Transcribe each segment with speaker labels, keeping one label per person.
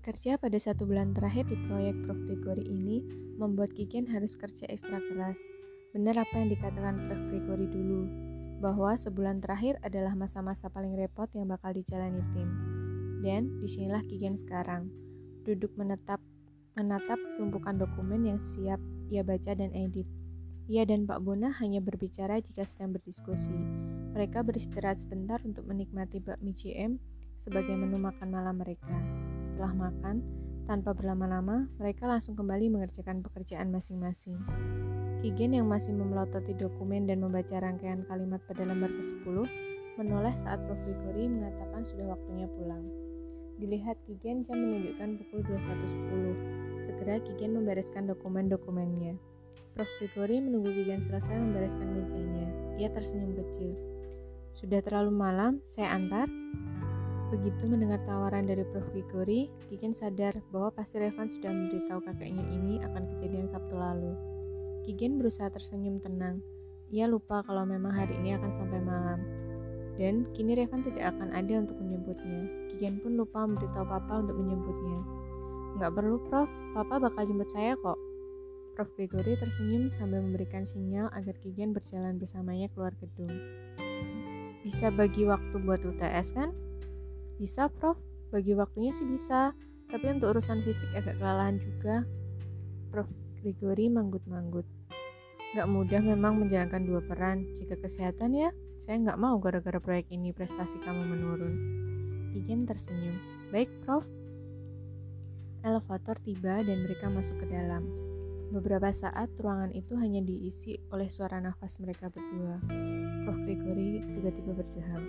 Speaker 1: Bekerja pada satu bulan terakhir di proyek Prof. Gregory ini membuat Kigen harus kerja ekstra keras. Benar apa yang dikatakan Prof. Gregory dulu, bahwa sebulan terakhir adalah masa-masa paling repot yang bakal dijalani tim. Dan di sinilah Kigen sekarang, duduk menetap, menatap tumpukan dokumen yang siap ia baca dan edit. Ia dan Pak Bona hanya berbicara jika sedang berdiskusi. Mereka beristirahat sebentar untuk menikmati bakmi CM sebagai menu makan malam mereka. Setelah makan, tanpa berlama-lama, mereka langsung kembali mengerjakan pekerjaan masing-masing. Kigen yang masih memelototi dokumen dan membaca rangkaian kalimat pada lembar ke-10 menoleh saat Prof. Gregory mengatakan sudah waktunya pulang. Dilihat Kigen jam menunjukkan pukul 21.10. Segera Kigen membereskan dokumen-dokumennya. Prof. Gregory menunggu Kigen selesai membereskan mejanya. Ia tersenyum kecil. Sudah terlalu malam, saya antar? Begitu mendengar tawaran dari Prof. Gregory, Kigen sadar bahwa pasti Revan sudah memberitahu kakeknya ini akan kejadian Sabtu lalu. Kigen berusaha tersenyum tenang. Ia lupa kalau memang hari ini akan sampai malam. Dan kini Revan tidak akan ada untuk menjemputnya. Kigen pun lupa memberitahu Papa untuk menjemputnya. Nggak perlu, Prof. Papa bakal jemput saya kok. Prof. Gregory tersenyum sambil memberikan sinyal agar Kigen berjalan bersamanya keluar gedung. Bisa bagi waktu buat UTS kan? Bisa, Prof. Bagi waktunya sih bisa, tapi untuk urusan fisik agak kelelahan juga. Prof. Gregory manggut-manggut. Gak mudah memang menjalankan dua peran. Jika kesehatan ya, saya nggak mau gara-gara proyek ini prestasi kamu menurun. Igen tersenyum. Baik, Prof. Elevator tiba dan mereka masuk ke dalam. Beberapa saat ruangan itu hanya diisi oleh suara nafas mereka berdua. Prof. Gregory tiba-tiba berdeham.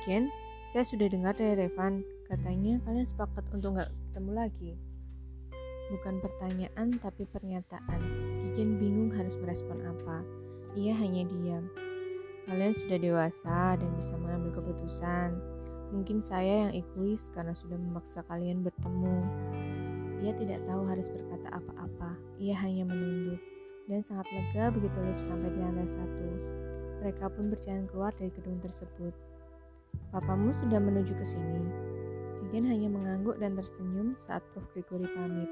Speaker 1: Igen, saya sudah dengar dari Revan, katanya kalian sepakat untuk nggak ketemu lagi. Bukan pertanyaan, tapi pernyataan. Kijen bingung harus merespon apa. Ia hanya diam. Kalian sudah dewasa dan bisa mengambil keputusan. Mungkin saya yang egois karena sudah memaksa kalian bertemu. Ia tidak tahu harus berkata apa-apa. Ia hanya menunduk dan sangat lega begitu lift sampai di lantai satu. Mereka pun berjalan keluar dari gedung tersebut. Papamu sudah menuju ke sini. Kigen hanya mengangguk dan tersenyum saat Prof. Gregory pamit.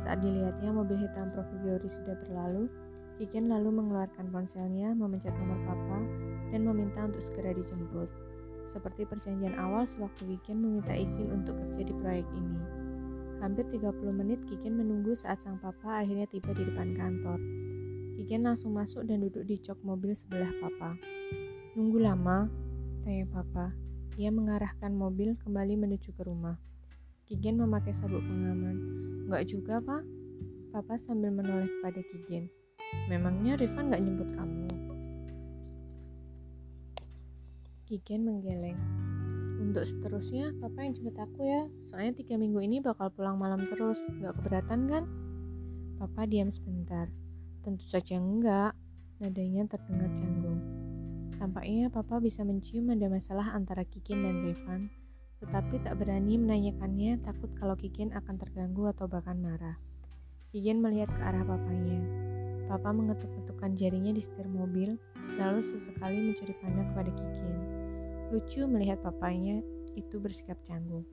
Speaker 1: Saat dilihatnya mobil hitam Prof. Gregory sudah berlalu, Kigen lalu mengeluarkan ponselnya, memencet nomor papa, dan meminta untuk segera dijemput. Seperti perjanjian awal sewaktu Kigen meminta izin untuk kerja di proyek ini. Hampir 30 menit Kigen menunggu saat sang papa akhirnya tiba di depan kantor. Kigen langsung masuk dan duduk di jok mobil sebelah papa. Nunggu lama, Tanya papa. Ia mengarahkan mobil kembali menuju ke rumah. Kigen memakai sabuk pengaman. Enggak juga, Pak. Papa sambil menoleh kepada Kigen. Memangnya Rifan gak jemput kamu? Kigen menggeleng. Untuk seterusnya, Papa yang jemput aku ya. Soalnya tiga minggu ini bakal pulang malam terus. Gak keberatan kan? Papa diam sebentar. Tentu saja enggak. Nadanya terdengar canggung. Tampaknya papa bisa mencium ada masalah antara Kikin dan Revan, tetapi tak berani menanyakannya takut kalau Kikin akan terganggu atau bahkan marah. Kikin melihat ke arah papanya. Papa mengetuk-ketukkan jarinya di setir mobil, lalu sesekali mencuri pandang kepada Kikin. Lucu melihat papanya itu bersikap canggung.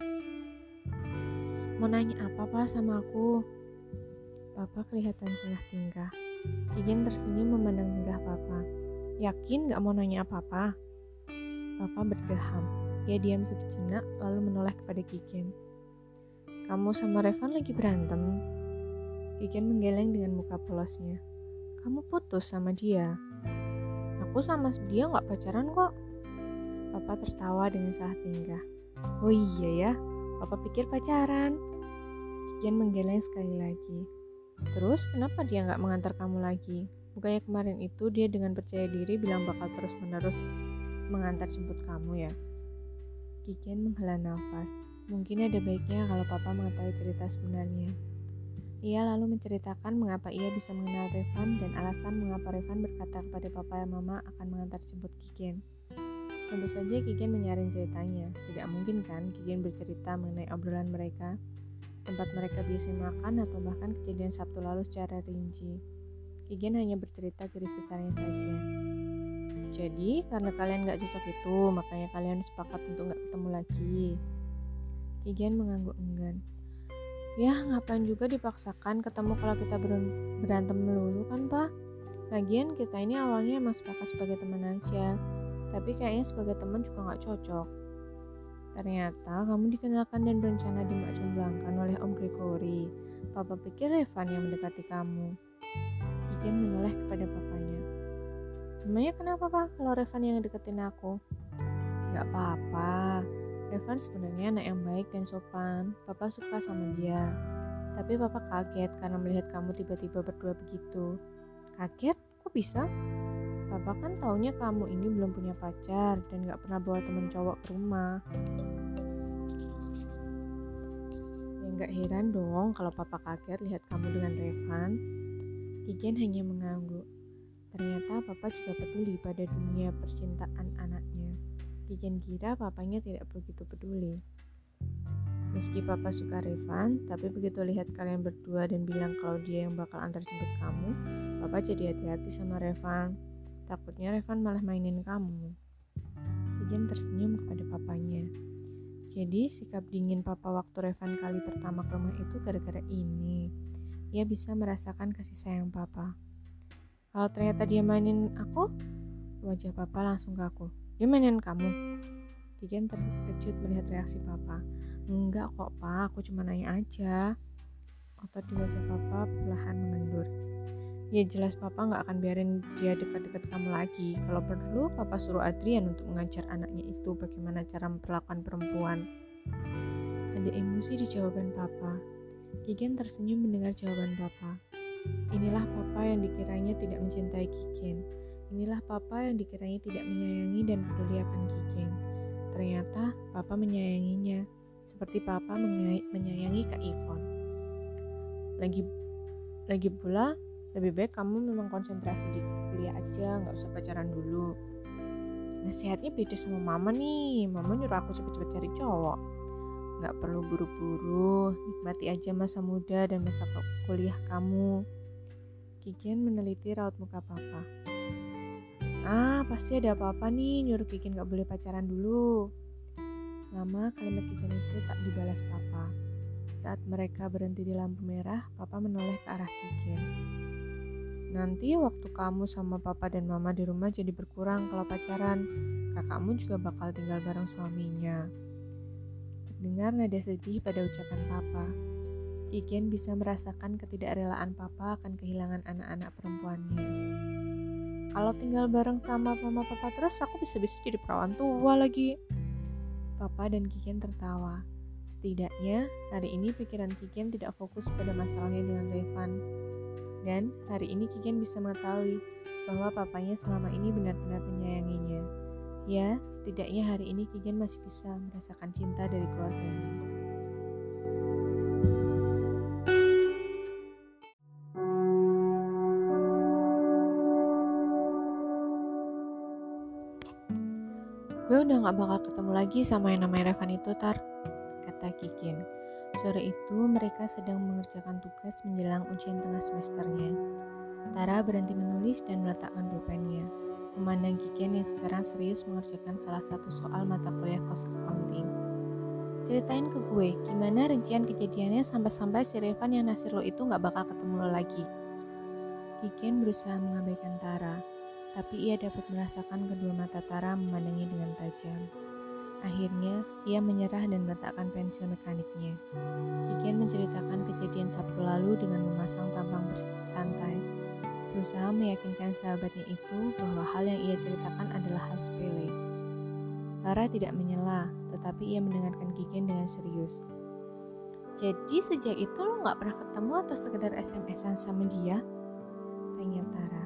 Speaker 1: Mau nanya apa pak sama aku? Papa kelihatan salah tingkah. Kikin tersenyum memandang tingkah papa. Yakin gak mau nanya apa-apa? Papa berdeham. Ia diam sejenak lalu menoleh kepada Kiken. Kamu sama Revan lagi berantem? Kiken menggeleng dengan muka polosnya. Kamu putus sama dia? Aku sama dia gak pacaran kok. Papa tertawa dengan salah tingkah. Oh iya ya, Papa pikir pacaran. Kiken menggeleng sekali lagi. Terus kenapa dia gak mengantar kamu lagi? Bukannya kemarin itu dia dengan percaya diri bilang bakal terus-menerus mengantar jemput kamu ya? Kiken menghela nafas. Mungkin ada baiknya kalau papa mengetahui cerita sebenarnya. Ia lalu menceritakan mengapa ia bisa mengenal Revan dan alasan mengapa Revan berkata kepada papa dan mama akan mengantar jemput Kiken. Tentu saja Kiken menyaring ceritanya. Tidak mungkin kan Kiken bercerita mengenai obrolan mereka, tempat mereka biasa makan atau bahkan kejadian Sabtu lalu secara rinci. Igen hanya bercerita garis besarnya saja. Jadi, karena kalian gak cocok itu, makanya kalian sepakat untuk gak ketemu lagi. Igen mengangguk enggan. Ya, ngapain juga dipaksakan ketemu kalau kita berantem melulu kan, Pak? Lagian kita ini awalnya emang sepakat sebagai teman aja, tapi kayaknya sebagai teman juga nggak cocok. Ternyata kamu dikenalkan dan berencana dimakjumblangkan oleh Om Gregory. Papa pikir Revan yang mendekati kamu. Kikin menoleh kepada papanya. Namanya kenapa pak kalau Revan yang deketin aku? Gak apa-apa, Revan sebenarnya anak yang baik dan sopan. Papa suka sama dia. Tapi papa kaget karena melihat kamu tiba-tiba berdua begitu. Kaget? Kok bisa? Papa kan taunya kamu ini belum punya pacar dan gak pernah bawa temen cowok ke rumah. Ya gak heran dong kalau papa kaget lihat kamu dengan Revan. Igen hanya mengangguk. Ternyata papa juga peduli pada dunia percintaan anaknya. Kijen kira papanya tidak begitu peduli. Meski papa suka Revan, tapi begitu lihat kalian berdua dan bilang kalau dia yang bakal antar jemput kamu, papa jadi hati-hati sama Revan. Takutnya Revan malah mainin kamu. Kijen tersenyum kepada papanya. Jadi sikap dingin papa waktu Revan kali pertama ke rumah itu gara-gara ini. Ia bisa merasakan kasih sayang papa. Kalau ternyata dia mainin aku, wajah papa langsung ke aku. Dia mainin kamu? Kiken terkejut melihat reaksi papa. Enggak kok pak, aku cuma nanya aja. Otot di wajah papa perlahan mengendur. Ya jelas papa nggak akan biarin dia dekat-dekat kamu lagi. Kalau perlu, papa suruh Adrian untuk mengajar anaknya itu bagaimana cara memperlakukan perempuan. Ada emosi di jawaban papa. Kigen tersenyum mendengar jawaban papa. Inilah papa yang dikiranya tidak mencintai Kigen. Inilah papa yang dikiranya tidak menyayangi dan peduli akan Kiken. Ternyata papa menyayanginya, seperti papa menyayangi Kak Ivon. Lagi lagi pula, lebih baik kamu memang konsentrasi di kuliah aja, nggak usah pacaran dulu. Nasihatnya beda sama mama nih, mama nyuruh aku cepet-cepet cari cowok. Nggak perlu buru-buru, nikmati aja masa muda dan masa kuliah kamu. Kikian meneliti raut muka papa. Ah, pasti ada apa-apa nih nyuruh Kikin gak boleh pacaran dulu. Lama kalimat Kikin itu tak dibalas papa. Saat mereka berhenti di lampu merah, papa menoleh ke arah Kikin. Nanti waktu kamu sama papa dan mama di rumah jadi berkurang kalau pacaran. Kakakmu juga bakal tinggal bareng suaminya. Terdengar nada sedih pada ucapan papa. Kikin bisa merasakan ketidakrelaan papa akan kehilangan anak-anak perempuannya. Kalau tinggal bareng sama mama papa terus aku bisa-bisa jadi perawan tua lagi. Papa dan Kiken tertawa. Setidaknya hari ini pikiran Kiken tidak fokus pada masalahnya dengan Revan. Dan hari ini Kiken bisa mengetahui bahwa papanya selama ini benar-benar menyayanginya. Ya, setidaknya hari ini Kigen masih bisa merasakan cinta dari keluarganya. Gue udah gak bakal ketemu lagi sama yang namanya Revan itu, Tar, kata Kikin. Sore itu mereka sedang mengerjakan tugas menjelang ujian tengah semesternya. Tara berhenti menulis dan meletakkan pulpennya. Memandang Kikin yang sekarang serius mengerjakan salah satu soal mata kuliah cost accounting. Ceritain ke gue, gimana rincian kejadiannya sampai-sampai si Revan yang nasir lo itu gak bakal ketemu lo lagi. Kikin berusaha mengabaikan Tara, tapi ia dapat merasakan kedua mata Tara memandangi dengan tajam. Akhirnya, ia menyerah dan meletakkan pensil mekaniknya. Kikian menceritakan kejadian Sabtu lalu dengan memasang tampang bersantai, berusaha meyakinkan sahabatnya itu bahwa hal yang ia ceritakan adalah hal sepele. Tara tidak menyela, tetapi ia mendengarkan Kikian dengan serius. Jadi sejak itu lo gak pernah ketemu atau sekedar SMS-an sama dia? Tanya Tara.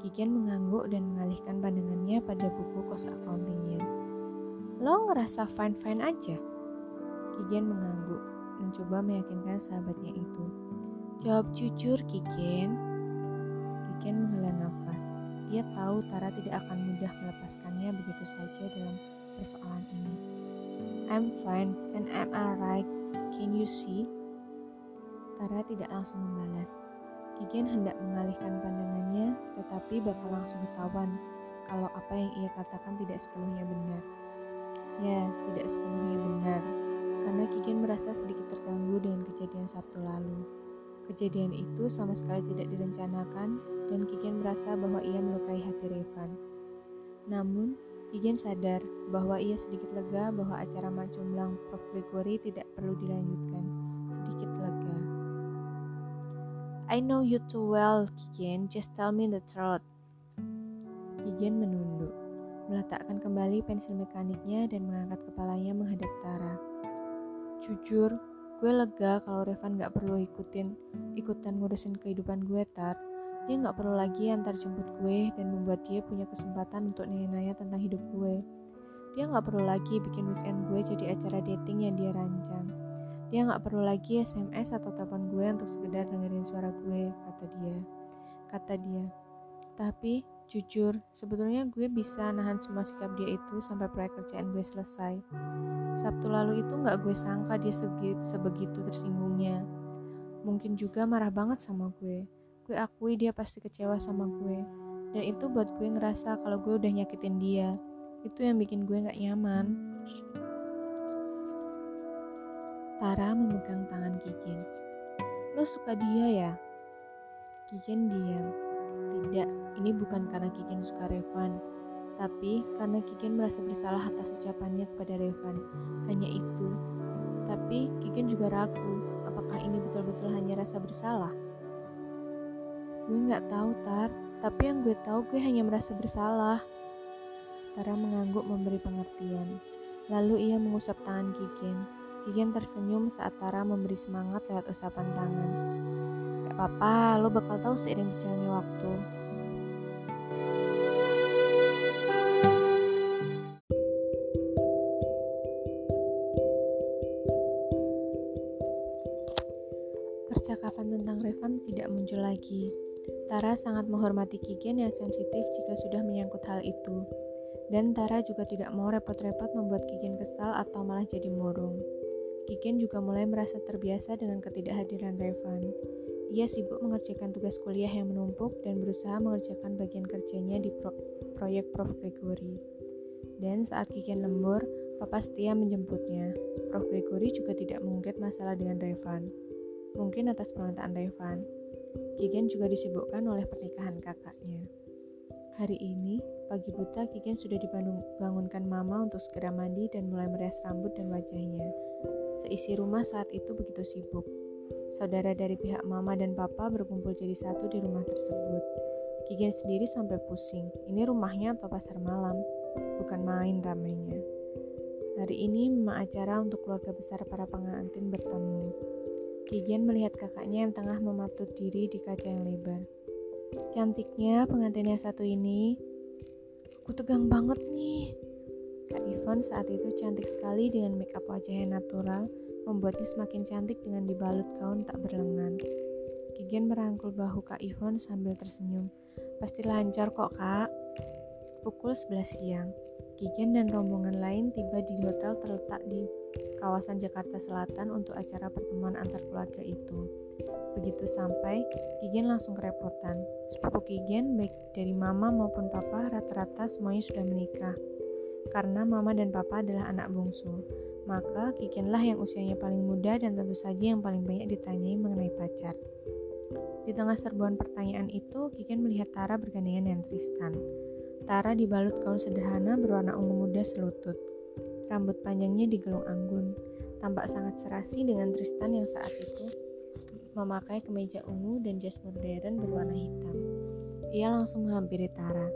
Speaker 1: Kikian mengangguk dan mengalihkan pandangannya pada buku kos accountingnya. Lo ngerasa fine-fine aja? Kikian mengangguk, mencoba meyakinkan sahabatnya itu. Jawab jujur, Kikian. Kikian menghela nafas. Ia tahu Tara tidak akan mudah melepaskannya begitu saja dalam persoalan ini. I'm fine and I'm alright. Can you see? Tara tidak langsung membalas. Kigen hendak mengalihkan pandangannya, tetapi bakal langsung ketahuan kalau apa yang ia katakan tidak sepenuhnya benar. Ya, tidak sepenuhnya benar. karena Kigen merasa sedikit terganggu dengan kejadian Sabtu lalu. Kejadian itu sama sekali tidak direncanakan dan Kigen merasa bahwa ia melukai hati Revan. Namun, Kigen sadar bahwa ia sedikit lega bahwa acara Macumblang Prof. Gregory tidak perlu dilanjutkan. Sedikit lega. I know you too well, Kigen. Just tell me the truth. Kigen menunduk, meletakkan kembali pensil mekaniknya dan mengangkat kepalanya menghadap Tara. Jujur, gue lega kalau Revan gak perlu ikutin ikutan ngurusin kehidupan gue, Tar. Dia nggak perlu lagi antar jemput gue dan membuat dia punya kesempatan untuk nanya-nanya tentang hidup gue. Dia nggak perlu lagi bikin weekend gue jadi acara dating yang dia rancang. Dia nggak perlu lagi SMS atau telepon gue untuk sekedar dengerin suara gue, kata dia. Kata dia. Tapi, jujur, sebetulnya gue bisa nahan semua sikap dia itu sampai proyek kerjaan gue selesai. Sabtu lalu itu nggak gue sangka dia sebegitu tersinggungnya. Mungkin juga marah banget sama gue gue akui dia pasti kecewa sama gue. Dan itu buat gue ngerasa kalau gue udah nyakitin dia. Itu yang bikin gue gak nyaman. Tara memegang tangan Kikin lo suka dia ya? Kikin diam. Tidak ini bukan karena Kikin suka Revan. Tapi karena Kikin merasa bersalah atas ucapannya kepada Revan. Hanya itu. Tapi Kikin juga ragu apakah ini betul-betul hanya rasa bersalah Gue nggak tahu, Tar. Tapi yang gue tahu gue hanya merasa bersalah. Tara mengangguk memberi pengertian. Lalu ia mengusap tangan Kigen. Kigen tersenyum saat Tara memberi semangat lewat usapan tangan. Gak apa-apa, lo bakal tahu seiring berjalannya waktu. Percakapan tentang Revan tidak muncul lagi. Tara sangat menghormati Kigen yang sensitif jika sudah menyangkut hal itu. Dan Tara juga tidak mau repot-repot membuat Kigen kesal atau malah jadi murung. Kigen juga mulai merasa terbiasa dengan ketidakhadiran Revan. Ia sibuk mengerjakan tugas kuliah yang menumpuk dan berusaha mengerjakan bagian kerjanya di pro proyek Prof. Gregory. Dan saat Kigen lembur, Papa setia menjemputnya. Prof. Gregory juga tidak mengungkit masalah dengan Revan. Mungkin atas permintaan Revan. Kigen juga disibukkan oleh pernikahan kakaknya. Hari ini, pagi buta Kigen sudah dibangunkan mama untuk segera mandi dan mulai merias rambut dan wajahnya. Seisi rumah saat itu begitu sibuk. Saudara dari pihak mama dan papa berkumpul jadi satu di rumah tersebut. Kigen sendiri sampai pusing. Ini rumahnya atau pasar malam? Bukan main ramainya. Hari ini memang acara untuk keluarga besar para pengantin bertemu. Kigen melihat kakaknya yang tengah mematut diri di kaca yang lebar. Cantiknya pengantin yang satu ini. Aku tegang banget nih. Kak Ivon saat itu cantik sekali dengan make up yang natural, membuatnya semakin cantik dengan dibalut gaun tak berlengan. Kigen merangkul bahu Kak Ivon sambil tersenyum. Pasti lancar kok, Kak. Pukul 11 siang, Kigen dan rombongan lain tiba di hotel terletak di kawasan Jakarta Selatan untuk acara pertemuan antar keluarga itu. Begitu sampai, Kigen langsung kerepotan. Sepupu Kigen, baik dari mama maupun papa, rata-rata semuanya sudah menikah. Karena mama dan papa adalah anak bungsu, maka Kigenlah yang usianya paling muda dan tentu saja yang paling banyak ditanyai mengenai pacar. Di tengah serbuan pertanyaan itu, Kigen melihat Tara bergandengan dengan Tristan. Tara dibalut gaun sederhana berwarna ungu muda selutut. Rambut panjangnya digelung anggun, tampak sangat serasi dengan Tristan yang saat itu memakai kemeja ungu dan jas modern berwarna hitam. Ia langsung menghampiri Tara.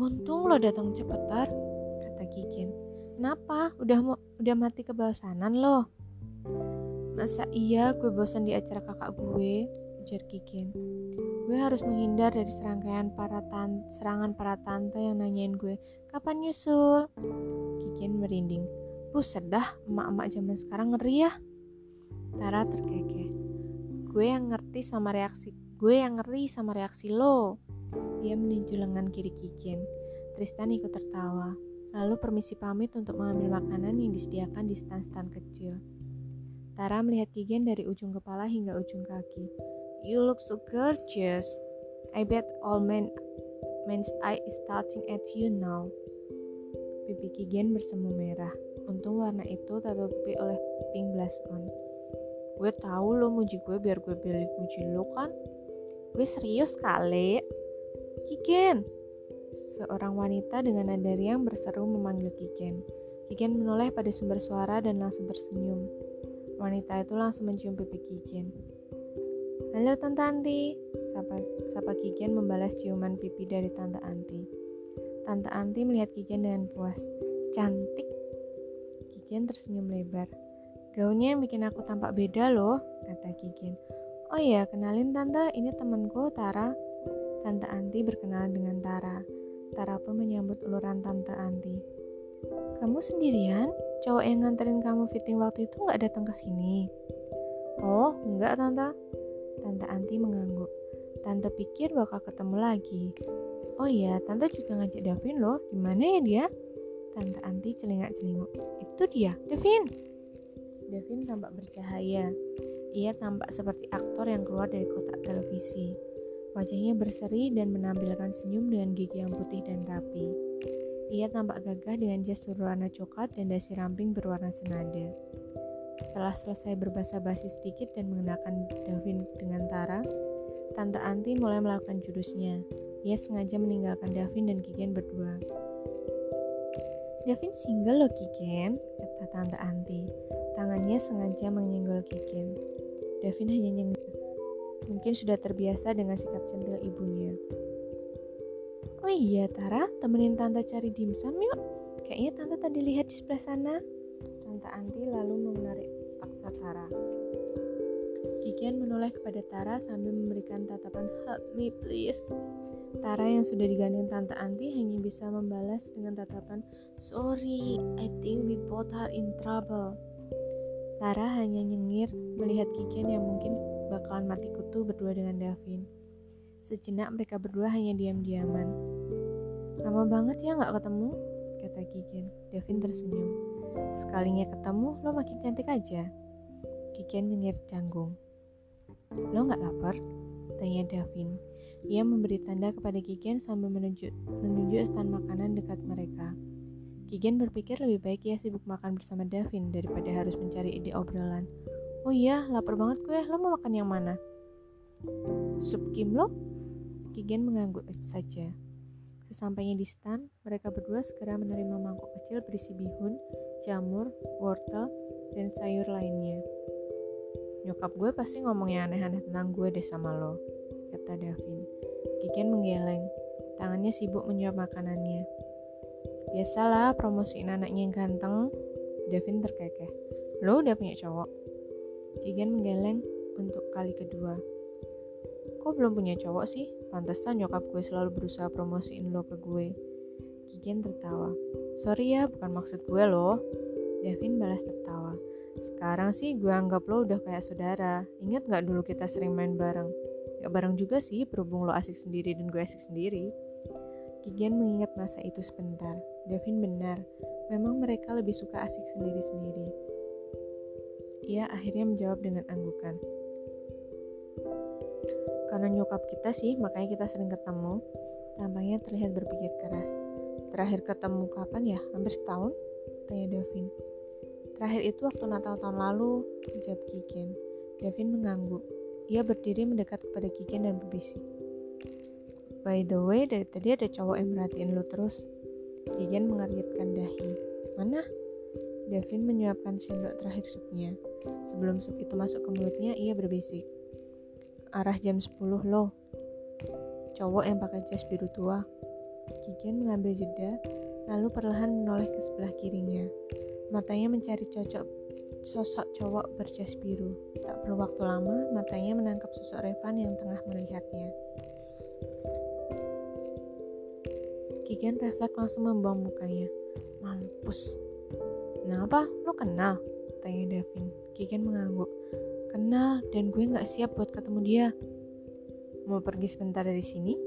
Speaker 1: Untung lo datang cepet, Tar, kata Kikin. Kenapa? Udah udah mati kebosanan lo? Masa iya gue bosan di acara kakak gue? Ujar Kikin. Gue harus menghindar dari serangkaian para tan serangan para tante yang nanyain gue, kapan nyusul? Kikin merinding. Buset dah, emak-emak zaman sekarang ngeri ya. Tara terkekeh. Gue yang ngerti sama reaksi, gue yang ngeri sama reaksi lo. Ia meninju lengan kiri Kikin. Tristan ikut tertawa. Lalu permisi pamit untuk mengambil makanan yang disediakan di stand-stand kecil. Tara melihat Kigen dari ujung kepala hingga ujung kaki. You look so gorgeous. I bet all men men's eye is starting at you now. Pipi Kigen bersemu merah. Untung warna itu tertutupi oleh pink blush on. Gue tahu lo muji gue biar gue balik muji lo kan. Gue serius kali. Kiken. Seorang wanita dengan nada riang berseru memanggil Kiken. Kiken menoleh pada sumber suara dan langsung tersenyum. Wanita itu langsung mencium pipi Kiken. Halo Tante Anti, sapa, sapa Kiken membalas ciuman pipi dari Tante Anti. Tante Anti melihat Kiken dengan puas. Cantik. Kiken tersenyum lebar. Gaunnya yang bikin aku tampak beda loh, kata Kiken. Oh iya, kenalin Tante, ini temanku Tara. Tante Anti berkenalan dengan Tara. Tara pun menyambut uluran Tante Anti. Kamu sendirian? Cowok yang nganterin kamu fitting waktu itu nggak datang ke sini? Oh, enggak Tante. Tante Anti mengangguk. Tante pikir bakal ketemu lagi. Oh iya, Tante juga ngajak Davin loh. Di mana ya dia? Tante Anti celingak-celinguk. Itu dia, Davin. Davin tampak bercahaya. Ia tampak seperti aktor yang keluar dari kotak televisi. Wajahnya berseri dan menampilkan senyum dengan gigi yang putih dan rapi. Ia tampak gagah dengan jas berwarna coklat dan dasi ramping berwarna senada. Setelah selesai berbahasa basi sedikit dan mengenakan Davin dengan Tara, Tante Anti mulai melakukan jurusnya. Ia sengaja meninggalkan Davin dan Kigen berdua. Davin single loh Kigen, kata Tante Anti. Tangannya sengaja menyenggol Kigen. Davin hanya nyenggol. Mungkin sudah terbiasa dengan sikap centil ibunya. Oh iya Tara, temenin Tante cari dimsum yuk. Kayaknya Tante tadi lihat di sebelah sana. Tante Anti lalu menarik paksa Tara. Kikian menoleh kepada Tara sambil memberikan tatapan help me please. Tara yang sudah digandeng Tante Anti hanya bisa membalas dengan tatapan sorry, I think we both are in trouble. Tara hanya nyengir melihat Kikian yang mungkin bakalan mati kutu berdua dengan Davin. Sejenak mereka berdua hanya diam-diaman. Lama banget ya nggak ketemu, kata Kikian. Davin tersenyum. Sekalinya ketemu, lo makin cantik aja. Kikian nyengir canggung. Lo gak lapar? Tanya Davin. Ia memberi tanda kepada Kikian sambil menunjuk, menunjuk stand makanan dekat mereka. Kikian berpikir lebih baik ia sibuk makan bersama Davin daripada harus mencari ide obrolan. Oh iya, lapar banget gue. Lo mau makan yang mana? Sup kim lo? Kigen mengangguk saja. Sesampainya di stand, mereka berdua segera menerima mangkok kecil berisi bihun, jamur, wortel, dan sayur lainnya. Nyokap gue pasti ngomong yang aneh-aneh tentang gue deh sama lo, kata Davin. Kiken menggeleng, tangannya sibuk menyuap makanannya. Biasalah promosiin anaknya yang ganteng, Davin terkekeh. Lo udah punya cowok? Kigen menggeleng untuk kali kedua. Kok belum punya cowok sih? Pantesan nyokap gue selalu berusaha promosiin lo ke gue. Kigen tertawa. Sorry ya, bukan maksud gue loh. Davin balas tertawa. Sekarang sih gue anggap lo udah kayak saudara. Ingat gak dulu kita sering main bareng? Gak bareng juga sih, berhubung lo asik sendiri dan gue asik sendiri. Kigen mengingat masa itu sebentar. Davin benar, memang mereka lebih suka asik sendiri-sendiri. Ia akhirnya menjawab dengan anggukan. Karena nyokap kita sih, makanya kita sering ketemu. Tampaknya terlihat berpikir keras. Terakhir ketemu kapan ya? Hampir setahun? Tanya Davin. Terakhir itu waktu Natal tahun lalu, jawab Kiken. Davin mengangguk. Ia berdiri mendekat kepada Kiken dan berbisik. By the way, dari tadi ada cowok yang merhatiin lu terus. Kiken mengernyitkan dahi. Mana? Davin menyuapkan sendok terakhir supnya. Sebelum sup itu masuk ke mulutnya, ia berbisik arah jam 10 loh. Cowok yang pakai jas biru tua. Kigen mengambil jeda, lalu perlahan menoleh ke sebelah kirinya. Matanya mencari cocok sosok cowok berjas biru. Tak perlu waktu lama, matanya menangkap sosok Revan yang tengah melihatnya. Kigen refleks langsung membuang mukanya. Mampus. Kenapa? Lo kenal? Tanya Davin. Kigen mengangguk. Kenal, dan gue gak siap buat ketemu dia. Mau pergi sebentar dari sini?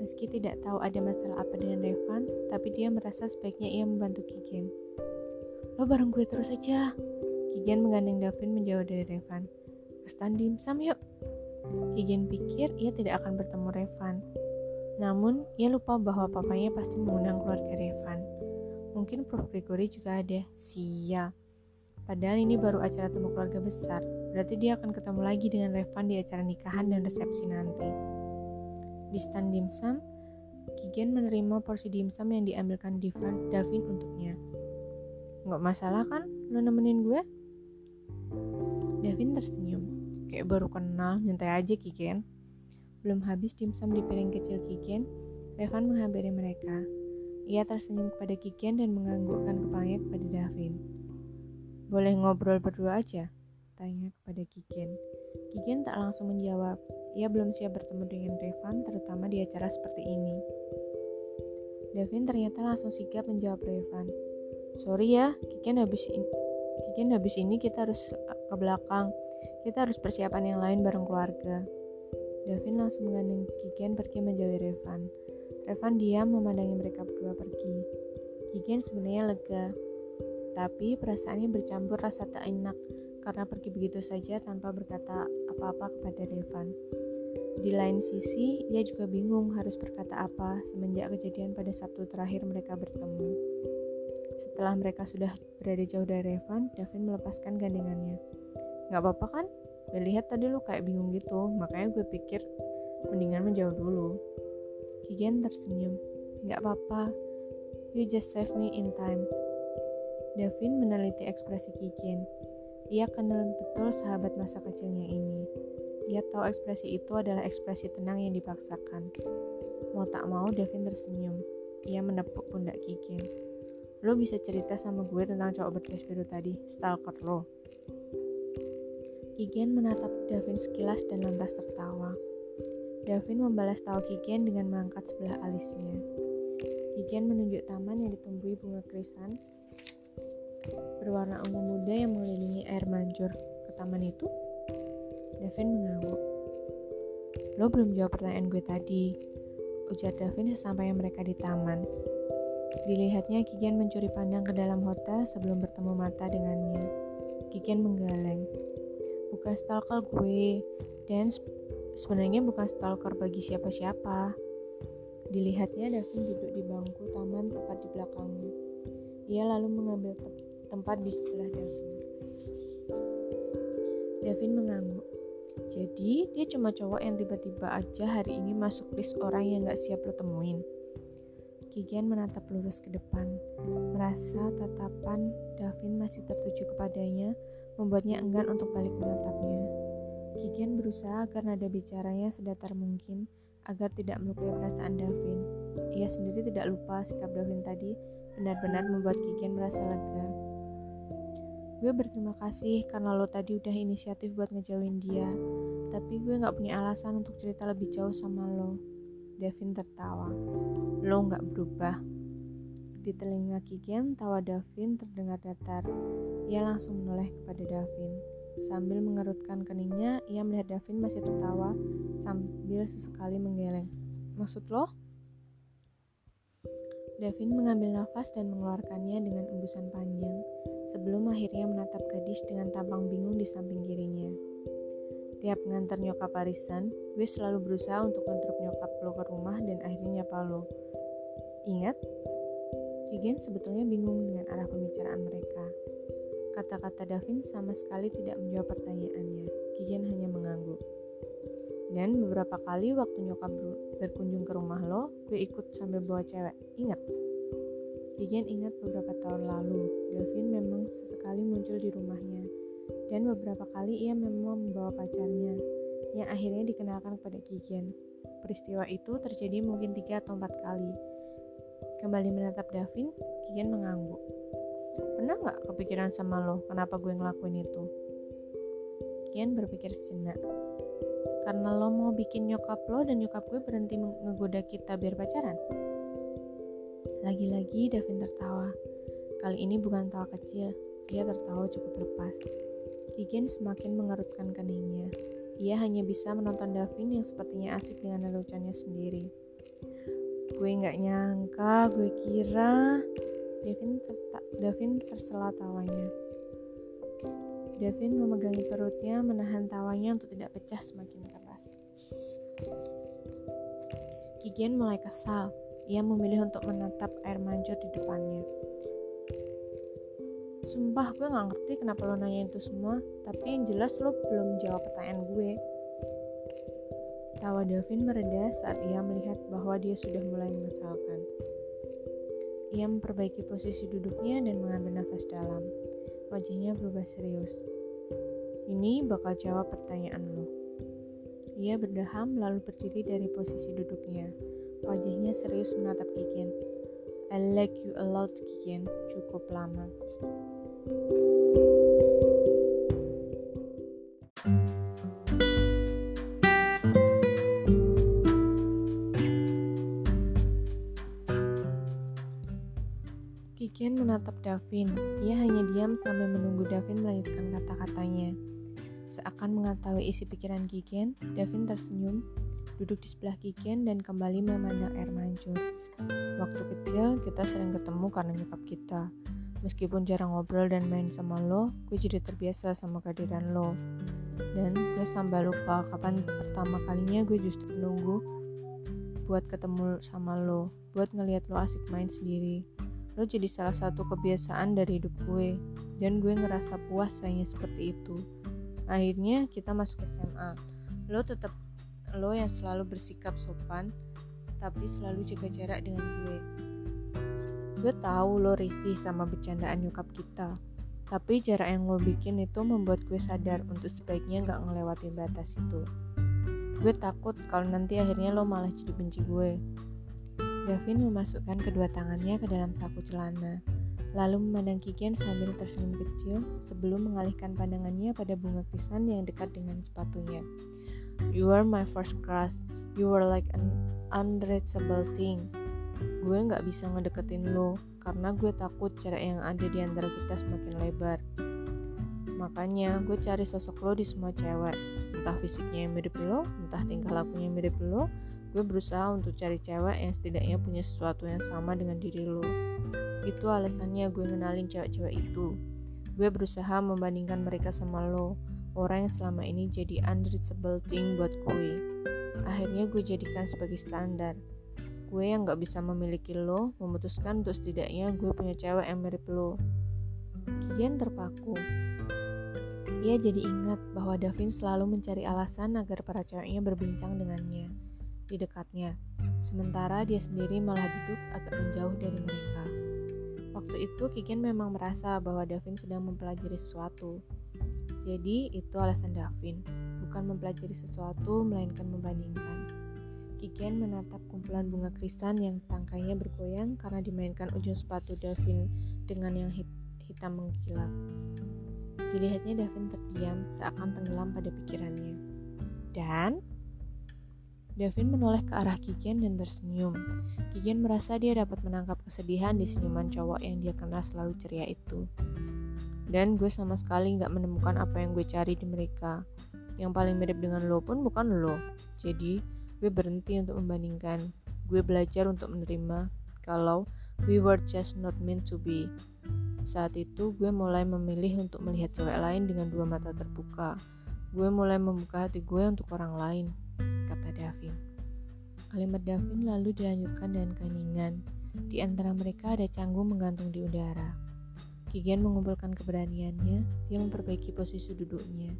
Speaker 1: Meski tidak tahu ada masalah apa dengan Revan, tapi dia merasa sebaiknya ia membantu Kigen. Lo bareng gue terus aja. Kigen menggandeng Davin menjauh dari Revan. Kestan dimsum yuk. Kigen pikir ia tidak akan bertemu Revan. Namun, ia lupa bahwa papanya pasti mengundang keluarga Revan. Mungkin Prof. Gregory juga ada. Sial. Padahal ini baru acara temu keluarga besar. Berarti dia akan ketemu lagi dengan Revan di acara nikahan dan resepsi nanti. Di stand dimsum, Kigen menerima porsi dimsum yang diambilkan Divan, Davin untuknya. Nggak masalah kan lo nemenin gue? Davin tersenyum. Kayak baru kenal, nyantai aja Kigen. Belum habis dimsum di piring kecil Kigen, Revan menghampiri mereka. Ia tersenyum kepada Kigen dan menganggukkan kepalanya kepada Davin. Boleh ngobrol berdua aja? Tanya kepada Kigen. Kigen tak langsung menjawab. Ia belum siap bertemu dengan Revan, terutama di acara seperti ini. Davin ternyata langsung sigap menjawab Revan. Sorry ya, Kigen habis ini, Kigen habis ini kita harus ke belakang. Kita harus persiapan yang lain bareng keluarga. Davin langsung menggandeng Kigen pergi menjauhi Revan. Revan diam memandangi mereka berdua pergi. Kigen sebenarnya lega, tapi perasaannya bercampur rasa tak enak karena pergi begitu saja tanpa berkata apa-apa kepada Revan. Di lain sisi, ia juga bingung harus berkata apa semenjak kejadian pada Sabtu terakhir mereka bertemu. Setelah mereka sudah berada jauh dari Revan, Davin melepaskan gandengannya. Gak apa-apa kan? Gue lihat tadi lo kayak bingung gitu, makanya gue pikir mendingan menjauh dulu. Kigen tersenyum. Gak apa-apa, you just save me in time. Davin meneliti ekspresi Kigen. Ia kenal betul sahabat masa kecilnya ini. Ia tahu ekspresi itu adalah ekspresi tenang yang dipaksakan. Mau tak mau, Devin tersenyum. Ia menepuk pundak Kikin. Lo bisa cerita sama gue tentang cowok berjas biru tadi, stalker lo. Kigen menatap Davin sekilas dan lantas tertawa. Davin membalas tawa Kigen dengan mengangkat sebelah alisnya. Kigen menunjuk taman yang ditumbuhi bunga krisan berwarna ungu muda yang mengelilingi air mancur. Ke taman itu, Davin mengangguk. Lo belum jawab pertanyaan gue tadi, ujar Davin sesampainya mereka di taman. Dilihatnya Kigen mencuri pandang ke dalam hotel sebelum bertemu mata dengannya. Kigen menggeleng. Bukan stalker gue, dan sebenarnya bukan stalker bagi siapa-siapa. Dilihatnya Davin duduk di bangku taman tepat di belakangnya. Ia lalu mengambil te tempat di sebelah Davin. Davin mengangguk. Jadi dia cuma cowok yang tiba-tiba aja hari ini masuk list orang yang gak siap lo temuin. Kigen menatap lurus ke depan, merasa tatapan Davin masih tertuju kepadanya, membuatnya enggan untuk balik menatapnya. Kigen berusaha agar nada bicaranya sedatar mungkin agar tidak melukai perasaan Davin. Ia sendiri tidak lupa sikap Davin tadi benar-benar membuat Kigen merasa lega. Gue berterima kasih karena lo tadi udah inisiatif buat ngejauhin dia. Tapi gue gak punya alasan untuk cerita lebih jauh sama lo. Devin tertawa. Lo gak berubah. Di telinga Kigen, tawa Davin terdengar datar. Ia langsung menoleh kepada Davin. Sambil mengerutkan keningnya, ia melihat Davin masih tertawa sambil sesekali menggeleng. Maksud lo? Davin mengambil nafas dan mengeluarkannya dengan embusan panjang sebelum akhirnya menatap gadis dengan tampang bingung di samping kirinya. Tiap ngantar nyokap arisan, gue selalu berusaha untuk ngedrop nyokap lo ke rumah dan akhirnya nyapa lo. Ingat? Kigen sebetulnya bingung dengan arah pembicaraan mereka. Kata-kata Davin sama sekali tidak menjawab pertanyaannya. Kigen hanya mengangguk. Dan beberapa kali waktu nyokap berkunjung ke rumah lo, gue ikut sambil bawa cewek. Ingat? Kigen ingat beberapa tahun lalu, Davin memang sesekali muncul di rumahnya, dan beberapa kali ia memang membawa pacarnya, yang akhirnya dikenalkan kepada Kigen. Peristiwa itu terjadi mungkin tiga atau empat kali. Kembali menatap Davin, Kigen mengangguk. Pernah nggak kepikiran sama lo kenapa gue ngelakuin itu? Kigen berpikir sejenak. Karena lo mau bikin nyokap lo dan nyokap gue berhenti ngegoda kita biar pacaran? Lagi-lagi Davin tertawa. Kali ini bukan tawa kecil, ia tertawa cukup lepas. Kigen semakin mengerutkan keningnya. Ia hanya bisa menonton Davin yang sepertinya asik dengan leluconnya sendiri. Gue nggak nyangka, gue kira Davin, terta Davin tersela tawanya. Davin memegangi perutnya, menahan tawanya untuk tidak pecah semakin keras. Kigen mulai kesal ia memilih untuk menatap air mancur di depannya. Sumpah gue gak ngerti kenapa lo nanya itu semua, tapi yang jelas lo belum jawab pertanyaan gue. Tawa Davin mereda saat ia melihat bahwa dia sudah mulai mengesalkan. Ia memperbaiki posisi duduknya dan mengambil nafas dalam. Wajahnya berubah serius. Ini bakal jawab pertanyaan lo. Ia berdeham lalu berdiri dari posisi duduknya. Wajahnya serius menatap Kikin. I like you a lot, Kikin. Cukup lama. Kikian menatap Davin. Ia hanya diam sambil menunggu Davin melanjutkan kata-katanya. Seakan mengetahui isi pikiran Kikian, Davin tersenyum, duduk di sebelah Kikian dan kembali memandang air mancur. Waktu kecil, kita sering ketemu karena nyokap kita. Meskipun jarang ngobrol dan main sama lo, gue jadi terbiasa sama kehadiran lo. Dan gue sampai lupa kapan pertama kalinya gue justru menunggu buat ketemu sama lo, buat ngeliat lo asik main sendiri. Lo jadi salah satu kebiasaan dari hidup gue, dan gue ngerasa puas sayangnya seperti itu. Akhirnya kita masuk SMA. Lo tetap lo yang selalu bersikap sopan, tapi selalu jaga jarak dengan gue. Gue tahu lo risih sama bercandaan nyokap kita, tapi jarak yang lo bikin itu membuat gue sadar untuk sebaiknya gak ngelewatin batas itu. Gue takut kalau nanti akhirnya lo malah jadi benci gue. Davin memasukkan kedua tangannya ke dalam saku celana, lalu memandang Kikian sambil tersenyum kecil sebelum mengalihkan pandangannya pada bunga krisan yang dekat dengan sepatunya. You are my first crush. You were like an unreachable thing gue nggak bisa ngedeketin lo karena gue takut jarak yang ada di antara kita semakin lebar. Makanya gue cari sosok lo di semua cewek, entah fisiknya yang mirip lo, entah tingkah lakunya yang mirip lo. Gue berusaha untuk cari cewek yang setidaknya punya sesuatu yang sama dengan diri lo. Itu alasannya gue ngenalin cewek-cewek itu. Gue berusaha membandingkan mereka sama lo, orang yang selama ini jadi unreachable thing buat gue. Akhirnya gue jadikan sebagai standar gue yang gak bisa memiliki lo memutuskan untuk setidaknya gue punya cewek yang mirip lo. Kian terpaku. Ia jadi ingat bahwa Davin selalu mencari alasan agar para ceweknya berbincang dengannya di dekatnya, sementara dia sendiri malah duduk agak menjauh dari mereka. Waktu itu Kikian memang merasa bahwa Davin sedang mempelajari sesuatu. Jadi itu alasan Davin, bukan mempelajari sesuatu melainkan membandingkan. Kikian menatap kumpulan bunga krisan yang tangkainya bergoyang karena dimainkan ujung sepatu Davin dengan yang hit hitam mengkilap. Dilihatnya Davin terdiam seakan tenggelam pada pikirannya. Dan Davin menoleh ke arah Kikian dan tersenyum. Kikian merasa dia dapat menangkap kesedihan di senyuman cowok yang dia kenal selalu ceria itu. Dan gue sama sekali nggak menemukan apa yang gue cari di mereka. Yang paling mirip dengan lo pun bukan lo. Jadi, gue berhenti untuk membandingkan. Gue belajar untuk menerima kalau we were just not meant to be. Saat itu gue mulai memilih untuk melihat cewek lain dengan dua mata terbuka. Gue mulai membuka hati gue untuk orang lain kata Davin. Kalimat Davin lalu dilanjutkan dengan keningan. Di antara mereka ada canggung menggantung di udara. Kigen mengumpulkan keberaniannya, dia memperbaiki posisi duduknya.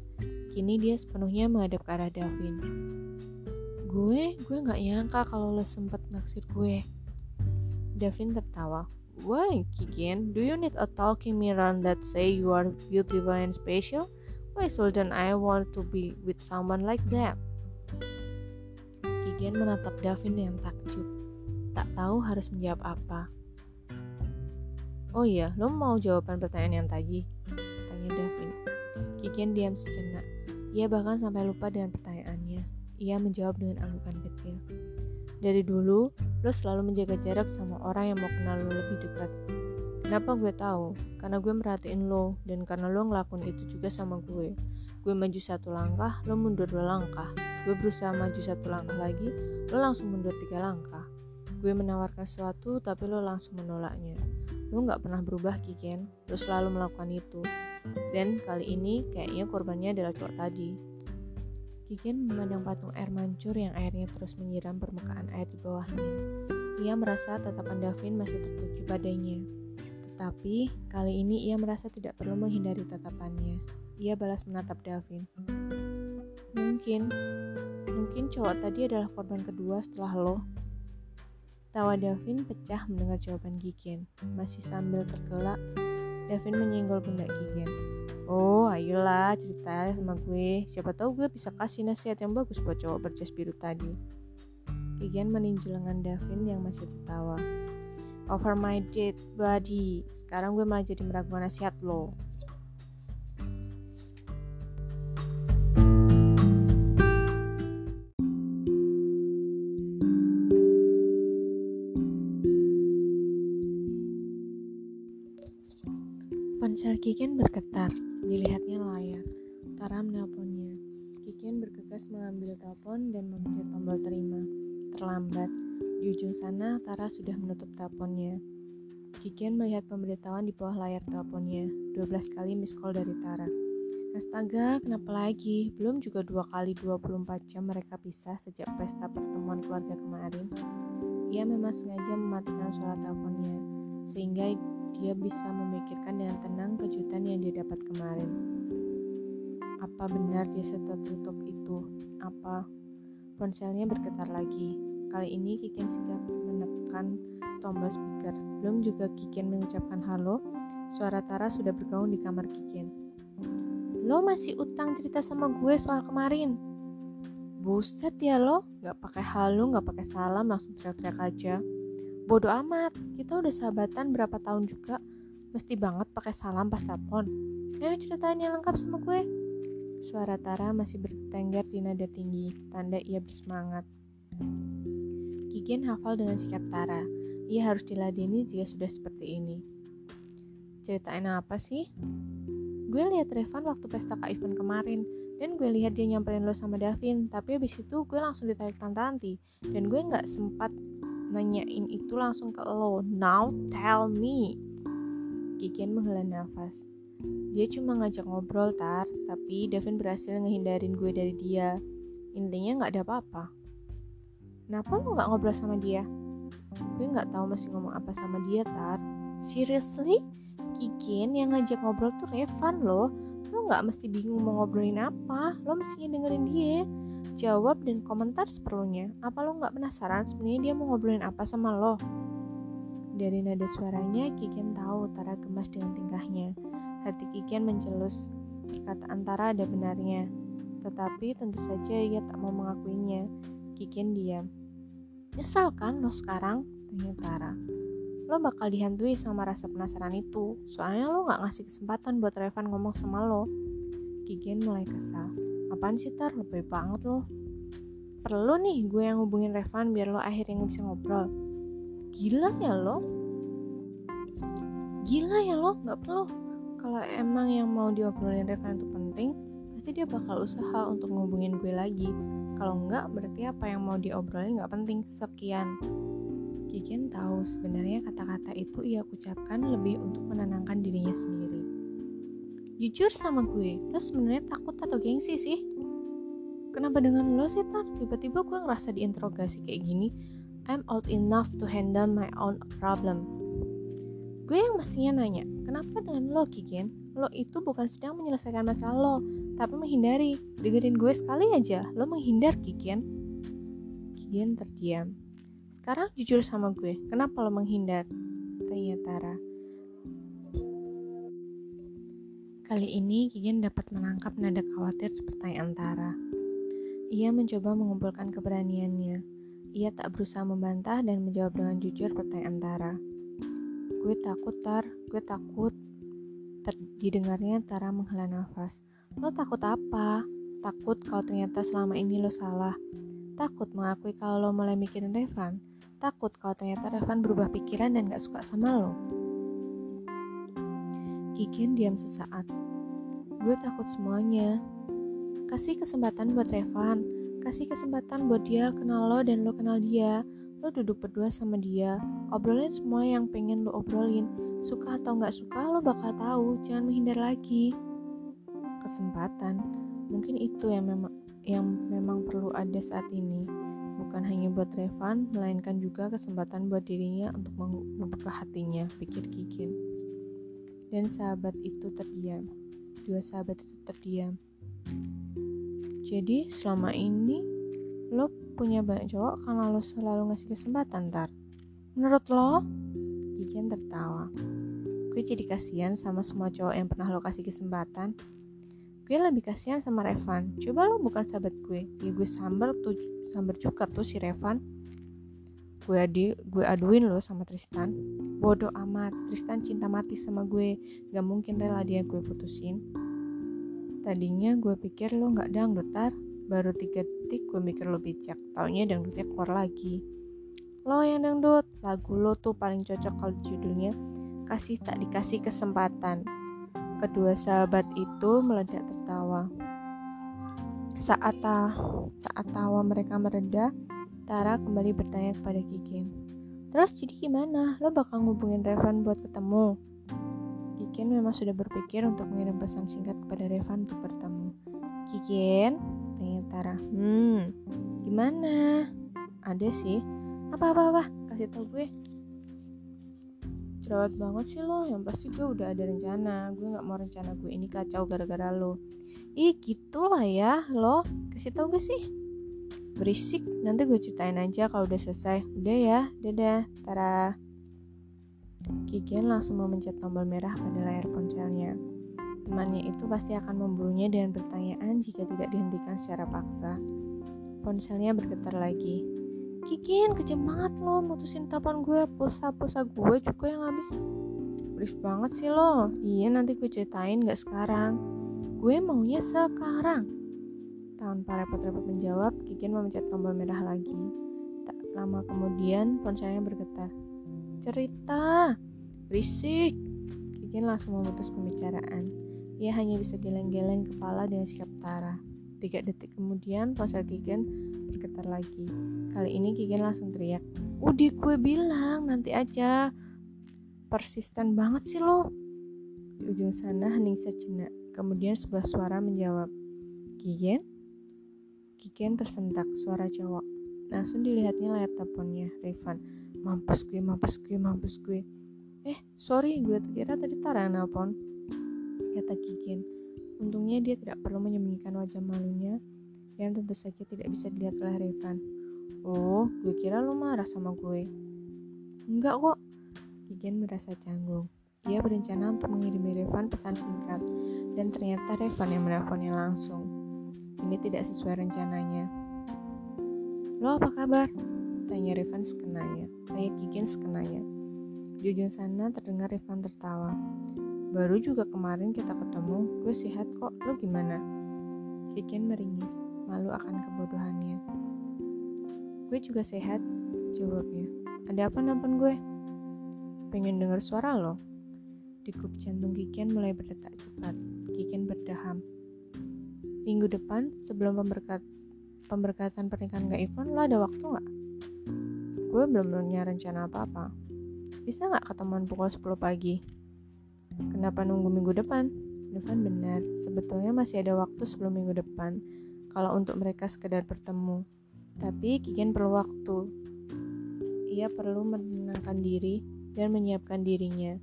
Speaker 1: Kini dia sepenuhnya menghadap ke arah Davin gue gue nggak nyangka kalau lo sempet naksir gue Davin tertawa Why, Kikin? Do you need a talking mirror that say you are beautiful and special? Why shouldn't I want to be with someone like that? Kigen menatap Davin yang takjub. Tak tahu harus menjawab apa. Oh iya, lo mau jawaban pertanyaan yang tadi? Tanya Davin. Kigen diam sejenak. Ia bahkan sampai lupa dengan pertanyaannya. Ia menjawab dengan anggukan kecil. Dari dulu, lo selalu menjaga jarak sama orang yang mau kenal lo lebih dekat. Kenapa gue tahu? Karena gue merhatiin lo, dan karena lo ngelakuin itu juga sama gue. Gue maju satu langkah, lo mundur dua langkah. Gue berusaha maju satu langkah lagi, lo langsung mundur tiga langkah. Gue menawarkan sesuatu, tapi lo langsung menolaknya. Lo gak pernah berubah, Kiken. Lo selalu melakukan itu. Dan kali ini, kayaknya korbannya adalah cowok tadi. Kikin memandang patung air mancur yang airnya terus menyiram permukaan air di bawahnya. Ia merasa tatapan Davin masih tertuju padanya. Tetapi kali ini ia merasa tidak perlu menghindari tatapannya. Ia balas menatap Davin. Mungkin, mungkin cowok tadi adalah korban kedua setelah lo. Tawa Davin pecah mendengar jawaban Gigen. Masih sambil tergelak, Davin menyenggol pundak Gigen. Oh, ayolah cerita sama gue. Siapa tahu gue bisa kasih nasihat yang bagus buat cowok berjas biru tadi. Gigen meninjau lengan Davin yang masih tertawa. Over my dead body. Sekarang gue malah jadi meragukan nasihat lo. Mengambil telepon dan memencet tombol terima. Terlambat. Di ujung sana, Tara sudah menutup teleponnya. Kiken melihat pemberitahuan di bawah layar teleponnya. 12 kali miss call dari Tara. Astaga, kenapa lagi? Belum juga dua kali 24 jam mereka pisah sejak pesta pertemuan keluarga kemarin. Ia memang sengaja mematikan suara teleponnya, sehingga dia bisa memikirkan dengan tenang kejutan yang dia dapat kemarin. Apa benar dia setertutup itu? Apa? Ponselnya bergetar lagi. Kali ini Kiken sikap menekan tombol speaker. Belum juga Kiken mengucapkan halo, suara Tara sudah bergaung di kamar Kiken. Lo masih utang cerita sama gue soal kemarin? Buset ya lo, gak pakai halo, gak pakai salam, langsung teriak-teriak aja. Bodoh amat, kita udah sahabatan berapa tahun juga. Mesti banget pakai salam pas telepon. Ayo ceritain yang lengkap sama gue. Suara Tara masih bertengger di nada tinggi, tanda ia bersemangat. Kigen hafal dengan sikap Tara. Ia harus diladeni jika sudah seperti ini. Ceritain apa sih? Gue lihat Revan waktu pesta Kak Ivan kemarin, dan gue lihat dia nyamperin lo sama Davin, tapi abis itu gue langsung ditarik Tante Anti, dan gue nggak sempat nanyain itu langsung ke lo. Now tell me. Kiken menghela nafas. Dia cuma ngajak ngobrol, Tar, tapi Davin berhasil ngehindarin gue dari dia. Intinya nggak ada apa-apa. Kenapa lo nggak ngobrol sama dia? Gue nggak tahu masih ngomong apa sama dia, Tar. Seriously? Kiken yang ngajak ngobrol tuh Revan loh. Lo nggak mesti bingung mau ngobrolin apa. Lo mestinya dengerin dia jawab dan komentar seperlunya. Apa lo nggak penasaran sebenarnya dia mau ngobrolin apa sama lo? Dari nada suaranya, Kiken tahu Tara gemas dengan tingkahnya. Hati Kiken mencelus. Perkataan Tara ada benarnya. Tetapi tentu saja ia tak mau mengakuinya. Kiken diam. Nyesal kan lo sekarang? Tanya Tara. Lo bakal dihantui sama rasa penasaran itu. Soalnya lo gak ngasih kesempatan buat Revan ngomong sama lo. Kigen mulai kesal. Apaan sih Tar? Lebih banget lo. Perlu nih gue yang hubungin Revan biar lo akhirnya bisa ngobrol. Gila ya lo? Gila ya lo? Gak perlu. Kalau emang yang mau diobrolin Revan itu penting, pasti dia bakal usaha untuk ngubungin gue lagi. Kalau enggak, berarti apa yang mau diobrolin gak penting. Sekian. Kikin tahu sebenarnya kata-kata itu ia ucapkan lebih untuk menenangkan dirinya sendiri. Jujur sama gue, lo sebenarnya takut atau gengsi sih? Kenapa dengan lo sih, Tar? Tiba-tiba gue ngerasa diinterogasi kayak gini. I'm old enough to handle my own problem. Gue yang mestinya nanya, kenapa dengan lo, Kigen? Lo itu bukan sedang menyelesaikan masalah lo, tapi menghindari. Dengerin gue sekali aja, lo menghindar, Kigen. Kigen terdiam. Sekarang jujur sama gue, kenapa lo menghindar? Tanya Tara. Kali ini Kigen dapat menangkap nada khawatir pertanyaan Tara. Ia mencoba mengumpulkan keberaniannya. Ia tak berusaha membantah dan menjawab dengan jujur pertanyaan Tara. Gue takut, Tar. Gue takut. Ter didengarnya Tara menghela nafas. Lo takut apa? Takut kalau ternyata selama ini lo salah. Takut mengakui kalau lo mulai mikirin Revan. Takut kalau ternyata Revan berubah pikiran dan gak suka sama lo. Kikin diam sesaat. Gue takut semuanya. Kasih kesempatan buat Revan. Kasih kesempatan buat dia kenal lo dan lo kenal dia. Lo duduk berdua sama dia. Obrolin semua yang pengen lo obrolin. Suka atau gak suka lo bakal tahu. Jangan menghindar lagi. Kesempatan. Mungkin itu yang memang yang memang perlu ada saat ini. Bukan hanya buat Revan, melainkan juga kesempatan buat dirinya untuk membuka hatinya, pikir Kikin. Dan sahabat itu terdiam. Dua sahabat itu terdiam. Jadi selama ini lo punya banyak cowok karena lo selalu ngasih kesempatan ntar. Menurut lo? Kikian tertawa. Gue jadi kasihan sama semua cowok yang pernah lo kasih kesempatan. Gue lebih kasihan sama Revan. Coba lo bukan sahabat gue. Ya gue sambar tuh sambar juga tuh si Revan. Gue adi, gue aduin lo sama Tristan. Bodoh amat. Tristan cinta mati sama gue. Gak mungkin rela dia gue putusin. Tadinya gue pikir lo gak dangdut tar. Baru tiga detik gue mikir lo bijak. Taunya dangdutnya keluar lagi. Lo yang dangdut, lagu lo tuh paling cocok kalau judulnya Kasih Tak Dikasih Kesempatan. Kedua sahabat itu meledak tertawa. Saat, ta saat tawa mereka mereda, Tara kembali bertanya kepada Kikin. Terus jadi gimana? Lo bakal ngubungin Revan buat ketemu? Kikin memang sudah berpikir untuk mengirim pesan singkat kepada Revan untuk bertemu. Kikin, Tara. Hmm, gimana? Ada sih. Apa-apa-apa, kasih tau gue. Cerewet banget sih lo. Yang pasti gue udah ada rencana. Gue nggak mau rencana gue ini kacau gara-gara lo. Ih gitulah ya lo. Kasih tau gue sih. Berisik. Nanti gue ceritain aja kalau udah selesai. Udah ya. Dadah Tara. Kikian langsung memencet tombol merah pada layar ponselnya temannya itu pasti akan memburunya dengan pertanyaan jika tidak dihentikan secara paksa. Ponselnya bergetar lagi. Kikin kejam banget lo mutusin telepon gue pulsa-pulsa gue juga yang habis. Beris banget sih lo. Iya nanti gue ceritain gak sekarang. Gue maunya sekarang. Tanpa repot-repot menjawab Kikin memencet tombol merah lagi. Tak lama kemudian ponselnya bergetar. Cerita. Berisik. Kikin langsung memutus pembicaraan ia hanya bisa geleng-geleng kepala dengan sikap Tara tiga detik kemudian ponsel Kikin bergetar lagi Kali ini Kigen langsung teriak, Udah gue bilang nanti aja. Persisten banget sih lo. Di ujung sana hening sejenak. Kemudian sebuah suara menjawab, Kigen? Kigen tersentak suara cowok. Langsung dilihatnya layar teleponnya, Revan. Mampus gue, mampus gue, mampus gue. Eh, sorry, gue kira tadi Tara nelpon. Kata Kigen. Untungnya dia tidak perlu menyembunyikan wajah malunya yang tentu saja tidak bisa dilihat oleh Revan. Oh, gue kira lo marah sama gue. Enggak kok. Gigen merasa canggung. Dia berencana untuk mengirimi Revan pesan singkat, dan ternyata Revan yang menelponnya langsung. Ini tidak sesuai rencananya. Lo apa kabar? Tanya Revan sekenanya. Tanya Gigen sekenanya. Di ujung sana terdengar Revan tertawa. Baru juga kemarin kita ketemu, gue sehat kok, lo gimana? Gigen meringis, malu akan kebodohannya. Gue juga sehat, jawabnya. Ada apa nelpon gue? Pengen denger suara lo. Dikup jantung Kikian mulai berdetak cepat. Kikian berdaham. Minggu depan, sebelum pemberkat pemberkatan pernikahan Kak Ivan, lo ada waktu nggak? Gue belum punya rencana apa-apa. Bisa nggak ketemuan pukul 10 pagi? Kenapa nunggu minggu depan? Devan benar, sebetulnya masih ada waktu sebelum minggu depan. Kalau untuk mereka sekedar bertemu, tapi Kigen perlu waktu. Ia perlu menenangkan diri dan menyiapkan dirinya.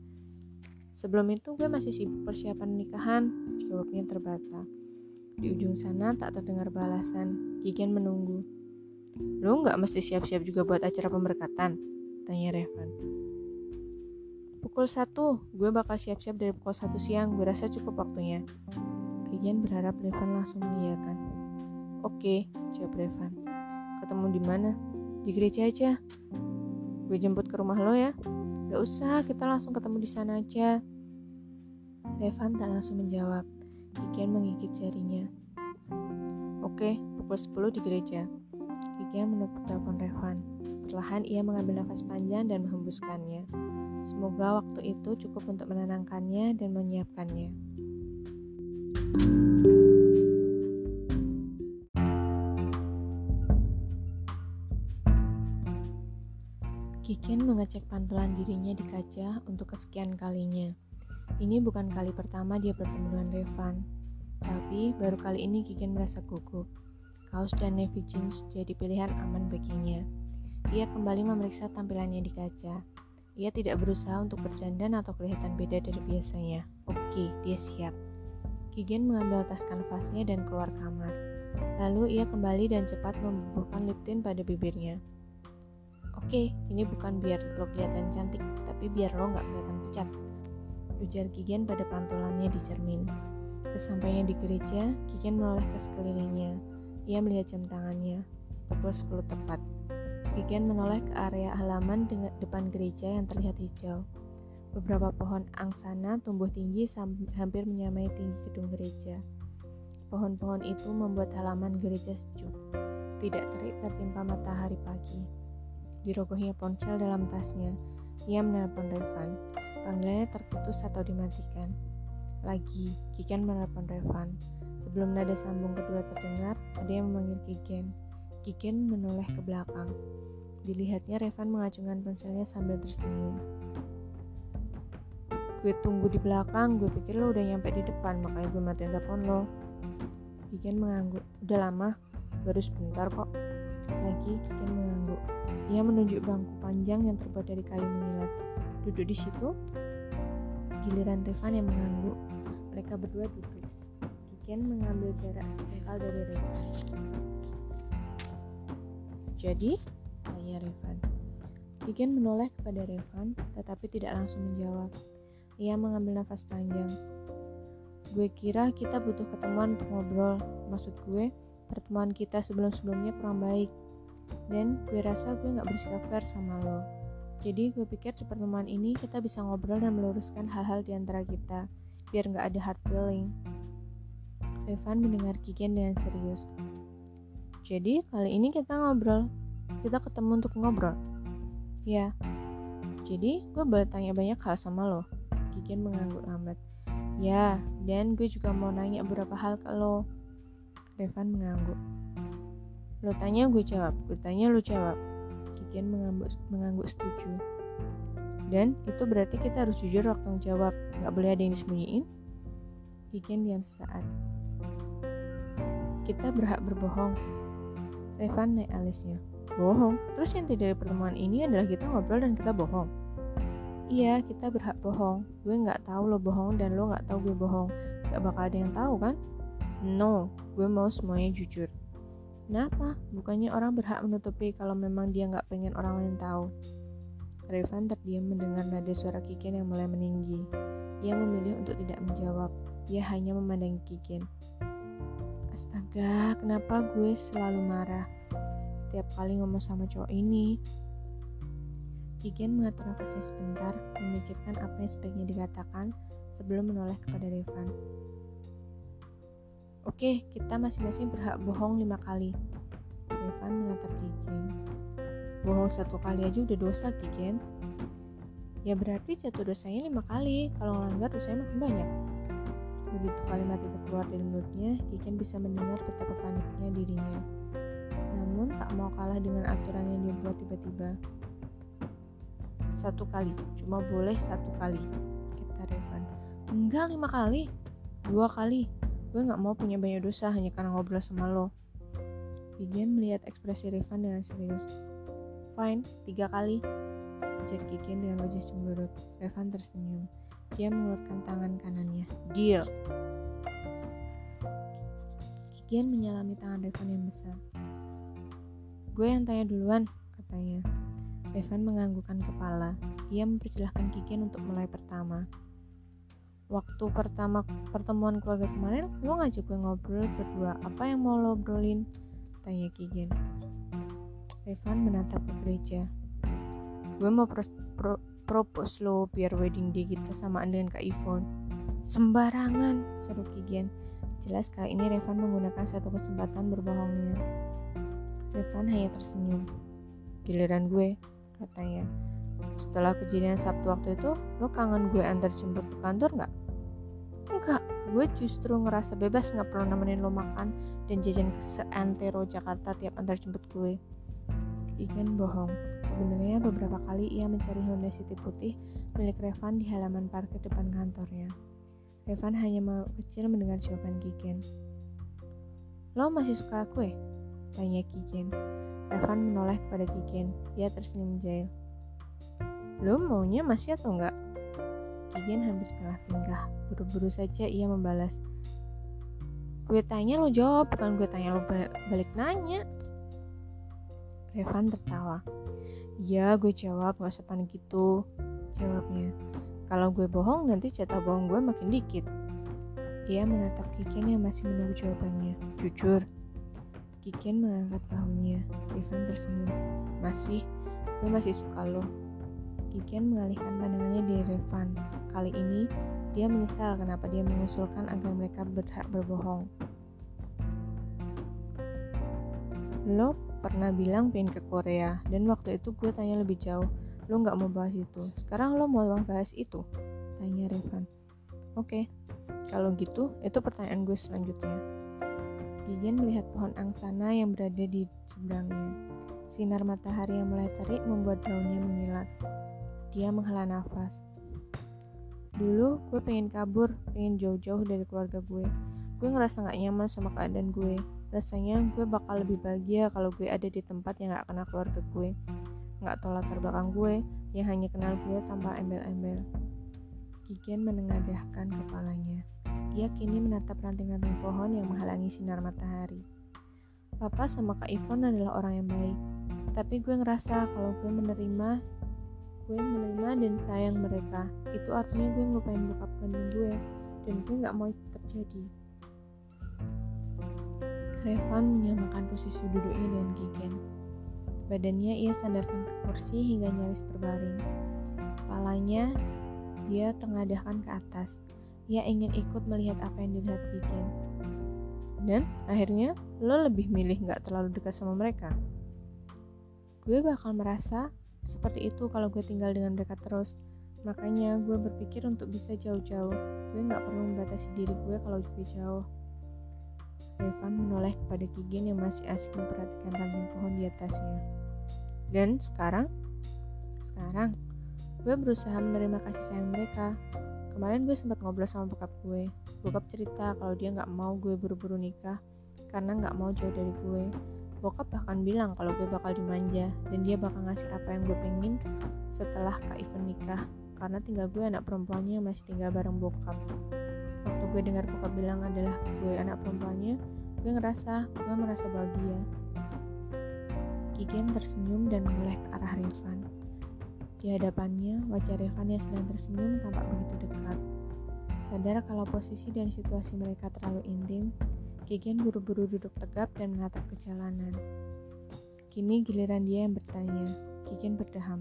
Speaker 1: Sebelum itu gue masih sibuk persiapan nikahan, jawabnya terbata. Di ujung sana tak terdengar balasan. Kigen menunggu. Lo nggak mesti siap-siap juga buat acara pemberkatan? Tanya Revan. Pukul satu, gue bakal siap-siap dari pukul satu siang. Gue rasa cukup waktunya. Kigen berharap Revan langsung mengiyakan. Oke, jawab Revan. Ketemu di mana? Di gereja aja. Gue jemput ke rumah lo ya. Gak usah, kita langsung ketemu di sana aja. Revan tak langsung menjawab. Kikian menggigit jarinya. Oke, pukul 10 di gereja. Kikian menutup telepon Revan. Perlahan ia mengambil nafas panjang dan menghembuskannya. Semoga waktu itu cukup untuk menenangkannya dan menyiapkannya. Kikin mengecek pantulan dirinya di kaca untuk kesekian kalinya. Ini bukan kali pertama dia bertemu dengan Revan, tapi baru kali ini Kikin merasa gugup. Kaos dan navy jeans jadi pilihan aman baginya. Ia kembali memeriksa tampilannya di kaca. Ia tidak berusaha untuk berdandan atau kelihatan beda dari biasanya. Oke, dia siap. Kigen mengambil tas kanvasnya dan keluar kamar. Lalu ia kembali dan cepat membubuhkan lip tint pada bibirnya. Oke, ini bukan biar lo kelihatan cantik, tapi biar lo nggak kelihatan pucat. Ujar Kigen pada pantulannya di cermin. Kesampainya di gereja, Kigen menoleh ke sekelilingnya. Ia melihat jam tangannya, pukul 10 tepat. Kigen menoleh ke area halaman dengan depan gereja yang terlihat hijau. Beberapa pohon angsana tumbuh tinggi hampir menyamai tinggi gedung gereja. Pohon-pohon itu membuat halaman gereja sejuk, tidak terik tertimpa matahari pagi. Dirogohnya ponsel dalam tasnya, ia menelpon Revan. Panggilannya terputus atau dimatikan. Lagi, Kigen menelpon Revan. Sebelum nada sambung kedua terdengar, ada yang memanggil Kigen. Kigen menoleh ke belakang. Dilihatnya Revan mengacungkan ponselnya sambil tersenyum. Gue tunggu di belakang, gue pikir lo udah nyampe di depan, makanya gue matiin telepon lo. Kiken mengangguk. Udah lama, baru sebentar kok. Lagi Kiken mengangguk. Ia menunjuk bangku panjang yang terbuat dari kayu menyilat. Duduk di situ. Giliran Revan yang mengangguk. Mereka berdua duduk. Kiken mengambil jarak sejengkal dari Revan. Jadi, tanya Revan. Kigen menoleh kepada Revan, tetapi tidak langsung menjawab. Ia mengambil nafas panjang. Gue kira kita butuh ketemuan untuk ngobrol. Maksud gue, pertemuan kita sebelum-sebelumnya kurang baik. Dan gue rasa gue gak bersikap fair sama lo. Jadi gue pikir di pertemuan ini kita bisa ngobrol dan meluruskan hal-hal di antara kita, biar gak ada hard feeling. Revan mendengar Kigen dengan serius. Jadi kali ini kita ngobrol, kita ketemu untuk ngobrol. Ya, jadi gue boleh tanya banyak hal sama lo. Kigen mengangguk lambat. Ya, dan gue juga mau nanya beberapa hal ke lo. Revan mengangguk. Lo tanya gue jawab, gue tanya lo jawab. Kigen mengangguk, mengangguk setuju. Dan itu berarti kita harus jujur waktu menjawab, gak boleh ada yang disembunyiin. Kigen diam sesaat. Kita berhak berbohong. Revan naik alisnya bohong. Terus inti dari pertemuan ini adalah kita ngobrol dan kita bohong. Iya, kita berhak bohong. Gue nggak tahu lo bohong dan lo nggak tahu gue bohong. Gak bakal ada yang tahu kan? No, gue mau semuanya jujur. Kenapa? Bukannya orang berhak menutupi kalau memang dia nggak pengen orang lain tahu. Revan terdiam mendengar nada suara Kiken yang mulai meninggi. Ia memilih untuk tidak menjawab. Ia hanya memandangi Kiken. Astaga, kenapa gue selalu marah? setiap kali ngomong sama cowok ini. Kigen mengatur nafasnya sebentar, memikirkan apa yang sebaiknya dikatakan sebelum menoleh kepada Revan. Oke, kita masing-masing berhak bohong lima kali. Revan menatap Kigen. Bohong satu kali aja udah dosa, Kigen. Ya berarti jatuh dosanya lima kali, kalau ngelanggar dosanya makin banyak. Begitu kalimat itu keluar dari mulutnya, Kigen bisa mendengar betapa paniknya dirinya namun tak mau kalah dengan aturan yang dia buat tiba-tiba. Satu kali, cuma boleh satu kali, kata Revan. Enggak lima kali, dua kali. Gue gak mau punya banyak dosa hanya karena ngobrol sama lo. Gideon melihat ekspresi Revan dengan serius. Fine, tiga kali. Ujar Gideon dengan wajah cemberut. Revan tersenyum. Dia mengeluarkan tangan kanannya. Deal. Gideon menyalami tangan Revan yang besar. Gue yang tanya duluan, katanya. Evan menganggukkan kepala. Ia mempersilahkan Kigen untuk mulai pertama. Waktu pertama pertemuan keluarga kemarin, lo ngajak gue ngobrol berdua. Apa yang mau lo obrolin? Tanya Kigen. Evan menatap ke gereja. Gue mau pro pro propose lo biar wedding day kita samaan dengan Kak Ivon. Sembarangan, seru Kigen. Jelas kali ini Revan menggunakan satu kesempatan berbohongnya. Revan hanya tersenyum. Giliran gue, katanya. Setelah kejadian Sabtu waktu itu, lo kangen gue antar jemput ke kantor nggak? Enggak, gue justru ngerasa bebas nggak perlu nemenin lo makan dan jajan ke seantero Jakarta tiap antar jemput gue. Ikan bohong. Sebenarnya beberapa kali ia mencari Honda City putih milik Revan di halaman parkir depan kantornya. Revan hanya mau kecil mendengar jawaban Gigen. Lo masih suka aku ya? Tanya Kigen. Evan menoleh kepada Kigen. Dia tersenyum jail. Lo maunya masih atau enggak? Kigen hampir setengah tingkah. Buru-buru saja ia membalas. Gue tanya lo jawab, bukan gue tanya lo balik nanya. Revan tertawa. Iya, gue jawab, gak sepan gitu. Jawabnya. Kalau gue bohong, nanti jatah bohong gue makin dikit. Ia menatap Kiken yang masih menunggu jawabannya. Jujur. Kiken mengangkat bahunya. Revan tersenyum. Masih, gue masih suka lo. Kikian mengalihkan pandangannya dari Revan. Kali ini, dia menyesal kenapa dia mengusulkan agar mereka berhak berbohong. Lo pernah bilang pengen ke Korea, dan waktu itu gue tanya lebih jauh. Lo nggak mau bahas itu. Sekarang lo mau bahas itu? Tanya Revan. Oke, okay. kalau gitu, itu pertanyaan gue selanjutnya. Gigen melihat pohon angsana yang berada di seberangnya. Sinar matahari yang mulai terik membuat daunnya mengilat. Dia menghela nafas. Dulu gue pengen kabur, pengen jauh-jauh dari keluarga gue. Gue ngerasa gak nyaman sama keadaan gue. Rasanya gue bakal lebih bahagia kalau gue ada di tempat yang gak kenal keluarga gue. Gak tau latar belakang gue, yang hanya kenal gue tanpa embel-embel. Kigen menengadahkan kepalanya. Dia kini menatap ranting-ranting pohon yang menghalangi sinar matahari. Papa sama Kak Ivon adalah orang yang baik. Tapi gue ngerasa kalau gue menerima gue menerima dan sayang mereka itu artinya gue ngelupain bokap kandung gue dan gue nggak mau itu terjadi Revan menyamakan posisi duduknya dengan Kigen badannya ia sandarkan ke kursi hingga nyaris berbaring kepalanya dia tengadahkan ke atas ia ingin ikut melihat apa yang dilihat Kigen dan akhirnya lo lebih milih nggak terlalu dekat sama mereka gue bakal merasa seperti itu kalau gue tinggal dengan mereka terus. Makanya gue berpikir untuk bisa jauh-jauh. Gue gak perlu membatasi diri gue kalau gue jauh. Evan menoleh kepada Kigen yang masih asik memperhatikan ranting pohon di atasnya. Dan sekarang, sekarang gue berusaha menerima kasih sayang mereka. Kemarin gue sempat ngobrol sama bokap gue. Bokap cerita kalau dia gak mau gue buru-buru nikah karena gak mau jauh dari gue Bokap bahkan bilang kalau gue bakal dimanja dan dia bakal ngasih apa yang gue pengen setelah Kak Ivan nikah karena tinggal gue anak perempuannya masih tinggal bareng bokap. Waktu gue dengar bokap bilang adalah gue anak perempuannya, gue ngerasa gue merasa bahagia. Kigen tersenyum dan menoleh ke arah Revan. Di hadapannya, wajah Revan yang sedang tersenyum tampak begitu dekat. Sadar kalau posisi dan situasi mereka terlalu intim, Kigen buru-buru duduk tegap dan menatap ke jalanan. Kini giliran dia yang bertanya. Kigen berdeham.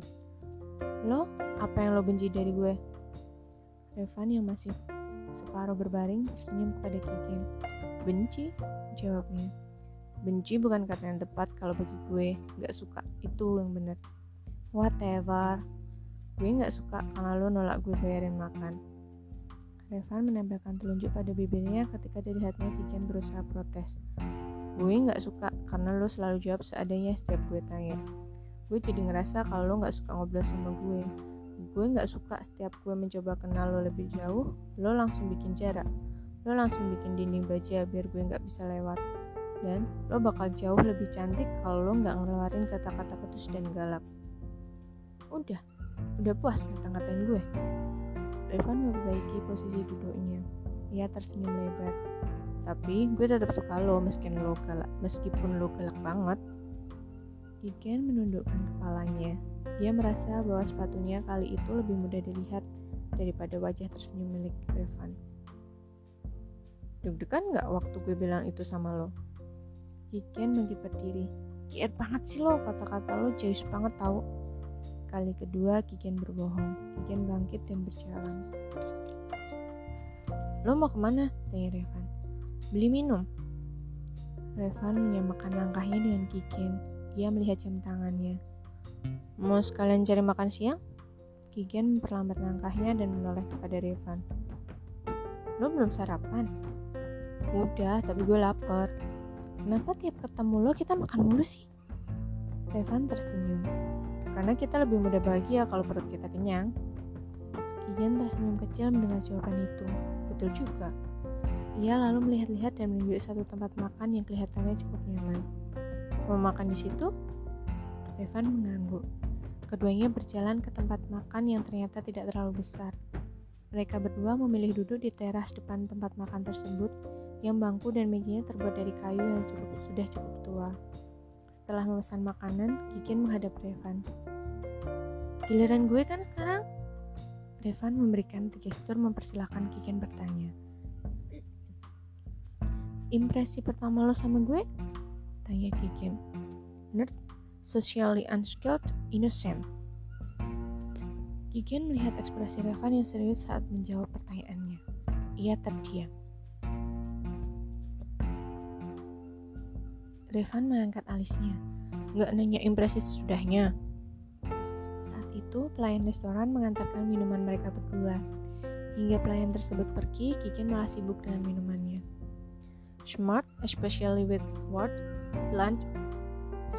Speaker 1: Lo, apa yang lo benci dari gue? Revan yang masih separuh berbaring tersenyum kepada Kigen. Benci? Jawabnya. Benci bukan kata yang tepat kalau bagi gue. Gak suka, itu yang benar. Whatever. Gue gak suka karena lo nolak gue bayarin makan. Revan menempelkan telunjuk pada bibirnya ketika dilihatnya Kiken berusaha protes. Gue gak suka karena lo selalu jawab seadanya setiap gue tanya. Gue jadi ngerasa kalau lo gak suka ngobrol sama gue. Gue gak suka setiap gue mencoba kenal lo lebih jauh, lo langsung bikin jarak. Lo langsung bikin dinding baja biar gue gak bisa lewat. Dan lo bakal jauh lebih cantik kalau lo gak ngeluarin kata-kata ketus dan galak. Udah, udah puas ngata-ngatain gue. Revan memperbaiki posisi duduknya. Ia tersenyum lebar. Tapi gue tetap suka lo meskipun lo galak, meskipun lo galak banget. Kiken menundukkan kepalanya. Dia merasa bahwa sepatunya kali itu lebih mudah dilihat daripada wajah tersenyum milik Revan. Deg-degan gak waktu gue bilang itu sama lo? Kiken bangkit berdiri. Kiat banget sih lo, kata-kata lo jauh banget tau. Kali kedua Kiken berbohong. Kiken bangkit dan berjalan. Lo mau ke mana? Tanya Revan. Beli minum. Revan menyamakan langkahnya dengan Kiken. Ia melihat jam tangannya. Mau sekalian cari makan siang? Kiken memperlambat langkahnya dan menoleh kepada Revan. Lo belum sarapan? Udah, tapi gue lapar. Kenapa tiap ketemu lo kita makan mulu sih? Revan tersenyum. Karena kita lebih mudah bahagia kalau perut kita kenyang. Kian tersenyum kecil mendengar jawaban itu. Betul juga. Ia lalu melihat-lihat dan menunjuk satu tempat makan yang kelihatannya cukup nyaman. Mau makan di situ? Evan mengangguk. keduanya berjalan ke tempat makan yang ternyata tidak terlalu besar. Mereka berdua memilih duduk di teras depan tempat makan tersebut yang bangku dan mejanya terbuat dari kayu yang cukup, sudah cukup tua. Setelah memesan makanan, Kikin menghadap Revan. Giliran gue kan sekarang? Revan memberikan gestur mempersilahkan Kikin bertanya. Impresi pertama lo sama gue? Tanya Kikin. Nerd, socially unskilled, innocent. Kikin melihat ekspresi Revan yang serius saat menjawab pertanyaannya. Ia terdiam. Revan mengangkat alisnya. Nggak nanya impresi sesudahnya. Saat itu, pelayan restoran mengantarkan minuman mereka berdua. Hingga pelayan tersebut pergi, Kikin malah sibuk dengan minumannya. Smart, especially with word, blunt,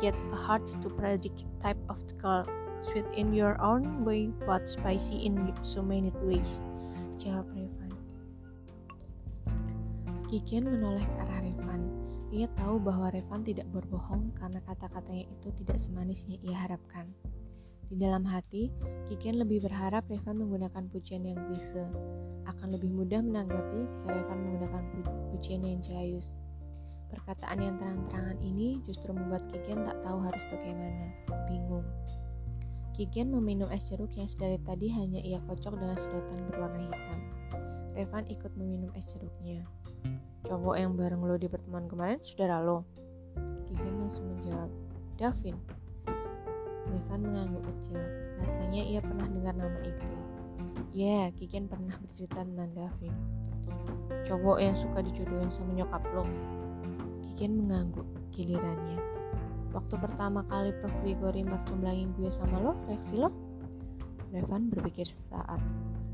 Speaker 1: yet hard to predict type of girl. Sweet in your own way, but spicy in so many ways. Jawab Revan. Kikin menoleh ke arah Revan. Ia tahu bahwa Revan tidak berbohong karena kata-katanya itu tidak semanis yang ia harapkan. Di dalam hati, Kiken lebih berharap Revan menggunakan pujian yang klise. Akan lebih mudah menanggapi jika Revan menggunakan pu pujian yang jayus. Perkataan yang terang-terangan ini justru membuat Kiken tak tahu harus bagaimana. Bingung. Kiken meminum es jeruk yang sedari tadi hanya ia kocok dengan sedotan berwarna hitam. Revan ikut meminum es jeruknya. Cowok yang bareng lo di pertemuan kemarin, saudara lo? Kigen langsung menjawab, Davin. Revan mengangguk kecil. Rasanya ia pernah dengar nama itu. Ya, yeah, Kigen pernah bercerita tentang Davin. Cowok yang suka dijodohin sama nyokap lo. Kigen mengangguk gilirannya. Waktu pertama kali Prof. Gregory jumlahin gue sama lo, reaksi lo? Revan berpikir sesaat.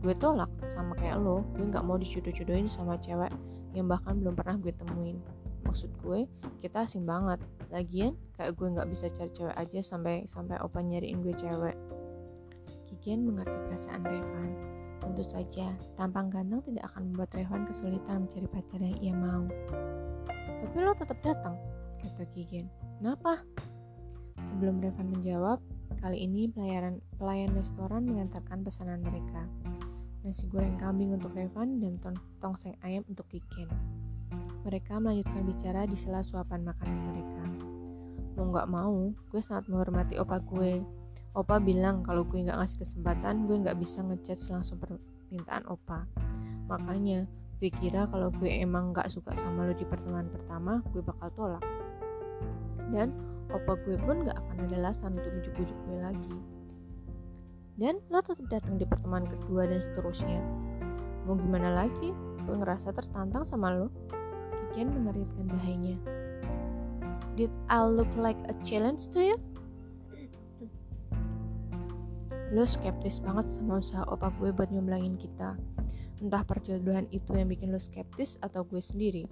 Speaker 1: Gue tolak, sama kayak lo, gue gak mau dijodoh-jodohin sama cewek yang bahkan belum pernah gue temuin maksud gue kita asing banget lagian kayak gue nggak bisa cari cewek aja sampai sampai opa nyariin gue cewek Kikian mengerti perasaan Revan tentu saja tampang ganteng tidak akan membuat Revan kesulitan mencari pacar yang ia mau tapi lo tetap datang kata Kikian kenapa sebelum Revan menjawab kali ini pelayaran pelayan restoran mengantarkan pesanan mereka nasi goreng kambing untuk Revan, dan tong tongseng ayam untuk Kiken. Mereka melanjutkan bicara di sela suapan makanan mereka. Mau gak mau, gue sangat menghormati opa gue. Opa bilang kalau gue gak ngasih kesempatan, gue gak bisa ngechat langsung permintaan opa. Makanya, gue kira kalau gue emang gak suka sama lo di pertemuan pertama, gue bakal tolak. Dan opa gue pun gak akan ada alasan untuk bujuk-bujuk gue lagi dan lo tetap datang di pertemuan kedua dan seterusnya. Mau gimana lagi? Gue ngerasa tertantang sama lo. Kikian mengeritkan dahinya. Did I look like a challenge to you? Lo skeptis banget sama usaha opa gue buat nyumblangin kita. Entah perjodohan itu yang bikin lo skeptis atau gue sendiri.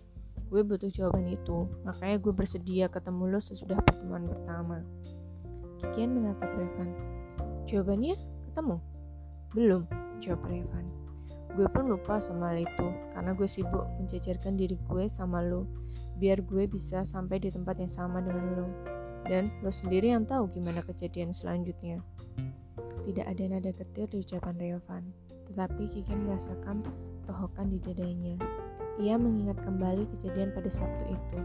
Speaker 1: Gue butuh jawaban itu, makanya gue bersedia ketemu lo sesudah pertemuan pertama. Kikian menatap Revan. Jawabannya ketemu? Belum, jawab Revan. Gue pun lupa sama hal itu, karena gue sibuk menjajarkan diri gue sama lo, biar gue bisa sampai di tempat yang sama dengan lo. Dan lo sendiri yang tahu gimana kejadian selanjutnya. Tidak ada nada getir di ucapan Revan, tetapi Kiken merasakan tohokan di dadanya. Ia mengingat kembali kejadian pada Sabtu itu.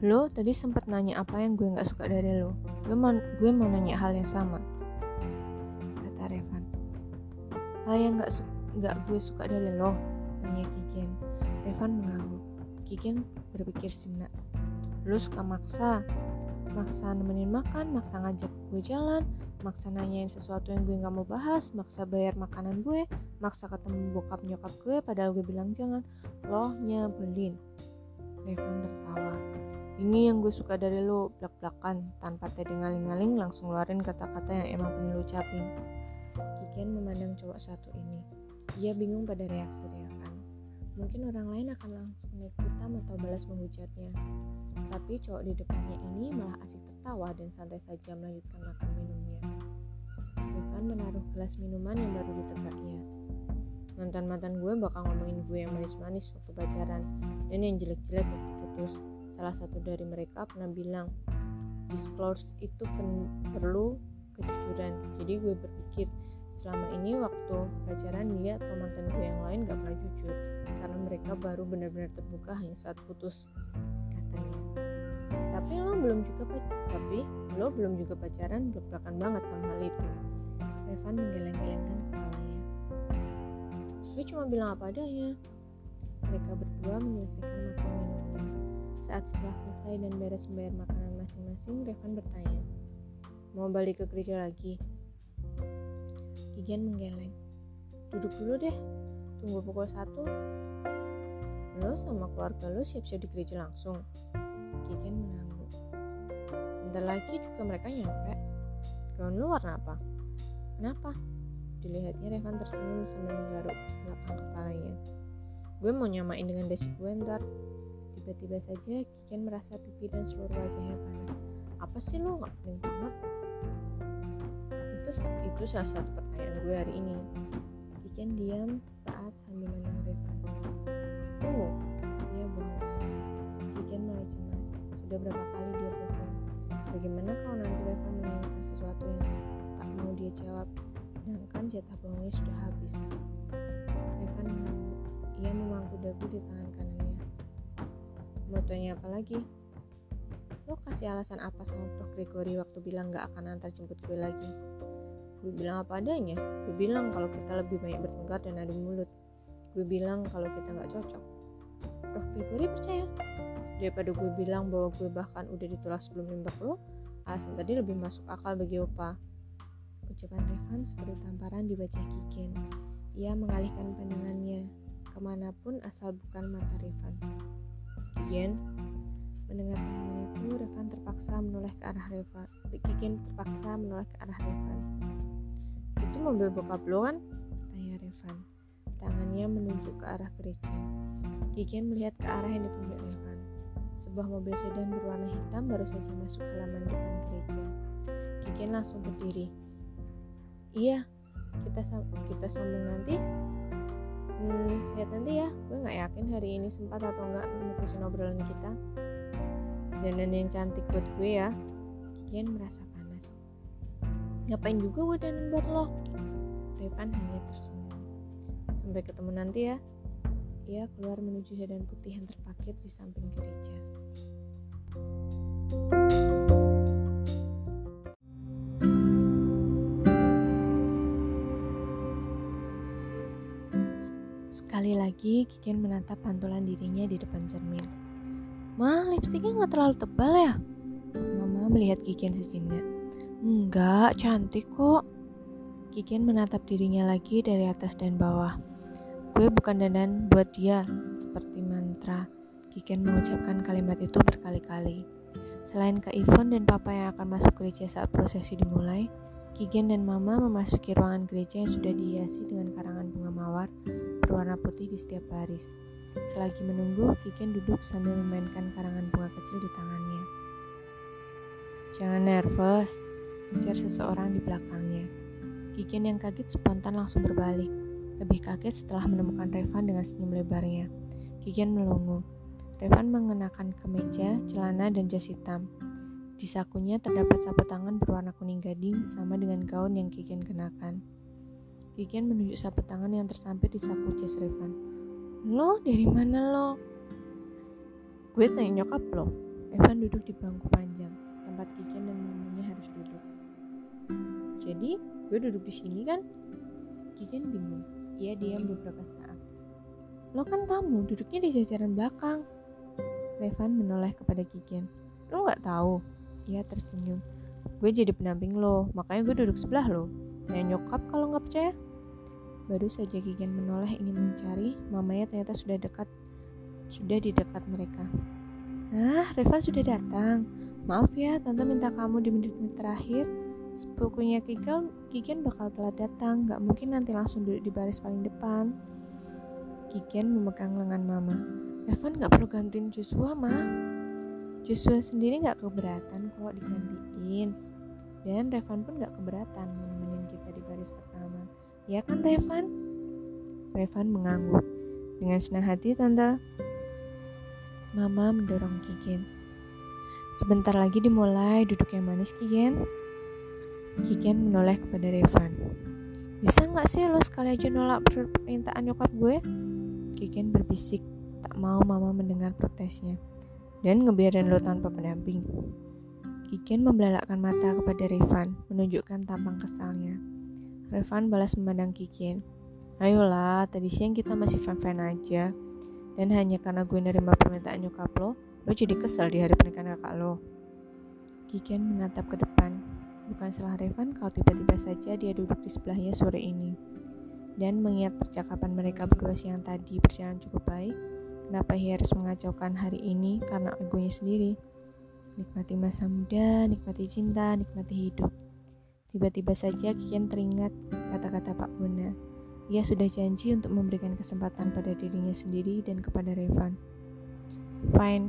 Speaker 1: Lo tadi sempat nanya apa yang gue nggak suka dari lo. Lo mau, gue mau nanya hal yang sama. Hal yang gak, gak gue suka dari lo, tanya Kiken. Revan mengangguk. Kiken berpikir sinak. Lo suka maksa, maksa nemenin makan, maksa ngajak gue jalan, maksa nanyain sesuatu yang gue gak mau bahas, maksa bayar makanan gue, maksa ketemu bokap nyokap gue padahal gue bilang jangan. Lo nyebelin. Revan tertawa. Ini yang gue suka dari lo, belak-belakan, tanpa tadi ngaling-ngaling langsung ngeluarin kata-kata yang emang pengen lo ucapin. Kikian memandang cowok satu ini. Ia bingung pada reaksi Revan. Mungkin orang lain akan langsung naik hitam atau balas menghujatnya. Tapi cowok di depannya ini malah asik tertawa dan santai saja melanjutkan makan minumnya. Revan menaruh gelas minuman yang baru ditegaknya. Mantan-mantan gue bakal ngomongin gue yang manis-manis waktu pacaran dan yang jelek-jelek waktu putus. Salah satu dari mereka pernah bilang, disclose itu perlu kejujuran jadi gue berpikir selama ini waktu pacaran dia atau mantan gue yang lain gak pernah jujur karena mereka baru benar-benar terbuka hanya saat putus tapi lo belum juga tapi lo belum juga pacaran belak banget sama hal itu Revan menggeleng-gelengkan kepalanya gue cuma bilang apa adanya mereka berdua menyelesaikan makan minumnya saat setelah selesai dan beres membayar makanan masing-masing Revan bertanya Mau balik ke gereja lagi? Kigen menggeleng. Duduk dulu deh, tunggu pukul satu. Lo sama keluarga lo siap-siap di gereja langsung. Kigen mengangguk. Bentar lagi juga mereka nyampe. Gaun lo warna apa? Kenapa? Dilihatnya Revan tersenyum sambil menggaruk belakang kepalanya. Gue mau nyamain dengan dasi gue ntar. Tiba-tiba saja Kiken merasa pipi dan seluruh wajahnya panas. Apa sih lo gak penting banget? itu itu salah satu pertanyaan gue hari ini Kiken diam saat sambil menang Revan oh dia lagi Kiken mulai cemas sudah berapa kali dia bagaimana kalau nanti Revan menanyakan sesuatu yang tak mau dia jawab sedangkan jatah bohongnya sudah habis Revan mengangguk ia memangku dagu di tangan kanannya mau tanya apa lagi lo kasih alasan apa sama Prof. Gregory waktu bilang gak akan antar jemput gue lagi? Gue bilang apa adanya. Gue bilang kalau kita lebih banyak bertengkar dan adu mulut. Gue bilang kalau kita gak cocok. Prof. Gregory percaya. Daripada gue bilang bahwa gue bahkan udah ditolak sebelum nembak lo, alasan tadi lebih masuk akal bagi Opa. Ucapan Revan seperti tamparan dibaca Kiken. Ia mengalihkan pandangannya ke mana pun asal bukan mata Revan. Kiken, Mendengar panggilan itu, Revan terpaksa menoleh ke arah Revan. Kikin terpaksa menoleh ke arah Revan. Itu mobil bokap lo kan? Tanya Revan. Tangannya menunjuk ke arah gereja. Kikin melihat ke arah yang ditunjuk. Sebuah mobil sedan berwarna hitam baru saja masuk halaman depan gereja. Kikin langsung berdiri. Iya, kita kita sambung nanti. Hmm, lihat nanti ya. Gue nggak yakin hari ini sempat atau nggak menerusin obrolan kita dandan yang cantik buat gue ya Kian merasa panas ngapain juga gue dandan buat lo Revan hanya tersenyum sampai ketemu nanti ya ia keluar menuju sedan putih yang terparkir di samping gereja Sekali lagi, Kikin menatap pantulan dirinya di depan cermin. Ma, lipstiknya nggak terlalu tebal ya? Mama melihat Kikian sejenak. Enggak, cantik kok. Kikian menatap dirinya lagi dari atas dan bawah. Gue bukan dandan buat dia, seperti mantra. Kikian mengucapkan kalimat itu berkali-kali. Selain ke Ivon dan papa yang akan masuk gereja saat prosesi dimulai, Kigen dan Mama memasuki ruangan gereja yang sudah dihiasi dengan karangan bunga mawar berwarna putih di setiap baris. Selagi menunggu, Kiken duduk sambil memainkan karangan bunga kecil di tangannya. Jangan nervous, ujar seseorang di belakangnya. Kiken yang kaget spontan langsung berbalik. Lebih kaget setelah menemukan Revan dengan senyum lebarnya. Kiken melongo. Revan mengenakan kemeja, celana, dan jas hitam. Di sakunya terdapat sapu tangan berwarna kuning gading sama dengan gaun yang Kiken kenakan. Kiken menunjuk sapu tangan yang tersampit di saku jas Revan. Lo dari mana lo? Gue tanya nyokap lo. Evan duduk di bangku panjang, tempat Kiken dan mamanya harus duduk. Jadi, gue duduk di sini kan? Kiken bingung. Ia diam beberapa saat. Lo kan tamu, duduknya di jajaran belakang. Revan menoleh kepada Kiken. Lo nggak tahu? Ia tersenyum. Gue jadi pendamping lo, makanya gue duduk sebelah lo. Tanya nyokap kalau nggak percaya. Baru saja Kigen menoleh ingin mencari, mamanya ternyata sudah dekat, sudah di dekat mereka. Ah, Reva sudah datang. Maaf ya, tante minta kamu di menit-menit terakhir. Sepupunya Kikel, Kigen bakal telat datang, gak mungkin nanti langsung duduk di baris paling depan. Kigen memegang lengan mama. Revan gak perlu gantiin Joshua, ma. Joshua sendiri gak keberatan kok digantiin. Dan Revan pun gak keberatan menemenin kita di baris pertama. Ya kan Revan? Revan mengangguk. Dengan senang hati tante. Mama mendorong Kikin. Sebentar lagi dimulai duduk yang manis Kigen. Kigen menoleh kepada Revan. Bisa nggak sih lo sekali aja nolak permintaan nyokap gue? Kigen berbisik, tak mau mama mendengar protesnya. Dan ngebiarin lo tanpa pendamping. Kigen membelalakkan mata kepada Revan, menunjukkan tampang kesalnya. Revan balas memandang Kigen. Ayolah, tadi siang kita masih fan-fan aja. Dan hanya karena gue nerima permintaan nyokap lo, lo jadi kesel di hari pernikahan kakak lo. Kigen menatap ke depan. Bukan salah Revan kalau tiba-tiba saja dia duduk di sebelahnya sore ini. Dan mengingat percakapan mereka berdua siang tadi berjalan cukup baik, kenapa ia harus mengacaukan hari ini karena egonya sendiri? Nikmati masa muda, nikmati cinta, nikmati hidup. Tiba-tiba saja Kian teringat kata-kata Pak Buna. Ia sudah janji untuk memberikan kesempatan pada dirinya sendiri dan kepada Revan. Fine,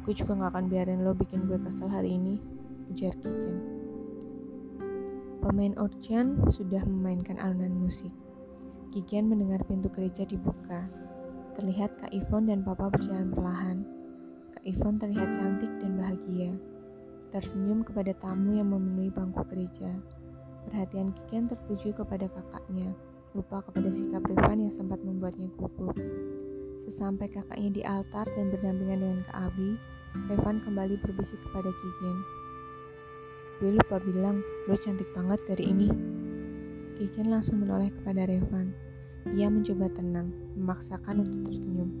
Speaker 1: aku juga gak akan biarin lo bikin gue kesel hari ini, ujar Kian. Pemain organ sudah memainkan alunan musik. Kikian mendengar pintu gereja dibuka. Terlihat Kak Ivon dan Papa berjalan perlahan. Kak Ivon terlihat cantik dan bahagia. Tersenyum kepada tamu yang memenuhi bangku gereja. Perhatian Kikian tertuju kepada kakaknya, lupa kepada sikap Revan yang sempat membuatnya gugup. Sesampai kakaknya di altar dan berdampingan dengan Kak Abi, Revan kembali berbisik kepada Kikian. Gue lupa bilang, lo cantik banget dari ini. Kikian langsung menoleh kepada Revan. Ia mencoba tenang, memaksakan untuk tersenyum.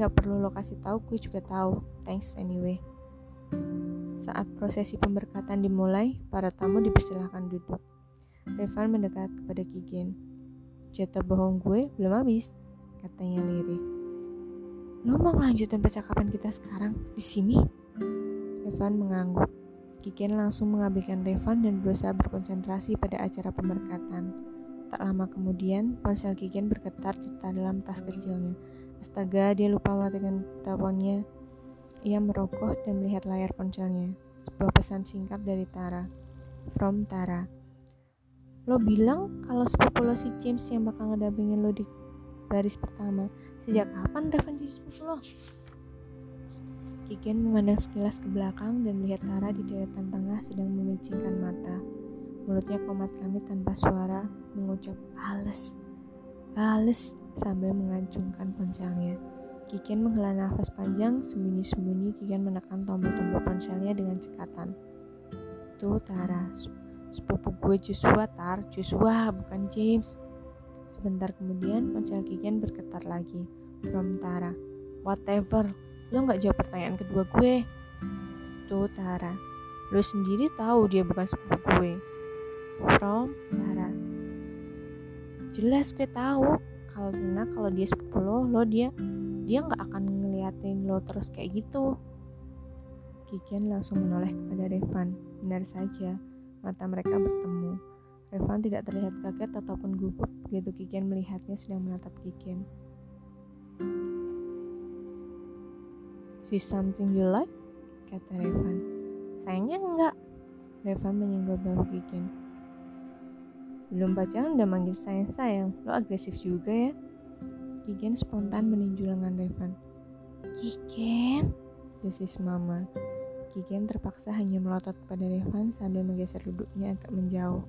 Speaker 1: Gak perlu lo kasih tahu, gue juga tahu. Thanks anyway. Saat prosesi pemberkatan dimulai, para tamu dipersilahkan duduk. Revan mendekat kepada Kigen. Jatah bohong gue belum habis, katanya lirih. Lo mau melanjutkan percakapan kita sekarang di sini? Revan mengangguk. Kigen langsung mengabaikan Revan dan berusaha berkonsentrasi pada acara pemberkatan. Tak lama kemudian, ponsel Kigen bergetar di dalam tas kecilnya. Astaga, dia lupa matikan teleponnya. Ia merogoh dan melihat layar ponselnya. Sebuah pesan singkat dari Tara. From Tara. Lo bilang kalau sepupu lo si James yang bakal ngedampingin lo di baris pertama. Sejak kapan Revan jadi sepupu lo? Kiken memandang sekilas ke belakang dan melihat Tara di deretan tengah sedang memicingkan mata. Mulutnya komat kami tanpa suara, mengucap halus. Halus sambil mengacungkan ponselnya. Kiken menghela nafas panjang, sembunyi-sembunyi Kiken menekan tombol-tombol ponselnya dengan cekatan. Tuh Tara, sepupu gue Joshua Tar, Joshua bukan James. Sebentar kemudian ponsel Kiken bergetar lagi. From Tara, whatever, lo nggak jawab pertanyaan kedua gue. Tuh Tara, lo sendiri tahu dia bukan sepupu gue. From Tara, jelas gue tahu. Karena kalau dia sepupu lo lo dia dia nggak akan ngeliatin lo terus kayak gitu. Kikian langsung menoleh kepada Revan. Benar saja mata mereka bertemu. Revan tidak terlihat kaget ataupun gugup begitu Kikian melihatnya sedang menatap Kikian See something you like? kata Revan sayangnya enggak Revan menyenggol bahu Kikian belum pacaran udah manggil sayang-sayang, lo agresif juga ya. Kigen spontan meninju lengan Revan. Kigen, desis mama. Kigen terpaksa hanya melotot kepada Revan sambil menggeser duduknya agak menjauh.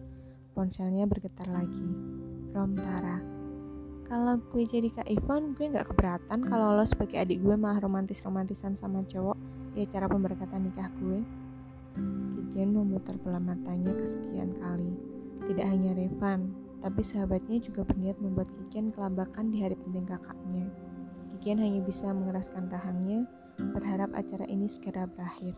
Speaker 1: Ponselnya bergetar lagi. From Tara. Kalau gue jadi Kak Ivon, gue gak keberatan kalau lo sebagai adik gue malah romantis-romantisan sama cowok di acara pemberkatan nikah gue. Kigen memutar bola matanya kesekian kali. Tidak hanya Revan, tapi sahabatnya juga berniat membuat Kikian kelabakan di hari penting kakaknya. Kikian hanya bisa mengeraskan rahangnya, berharap acara ini segera berakhir.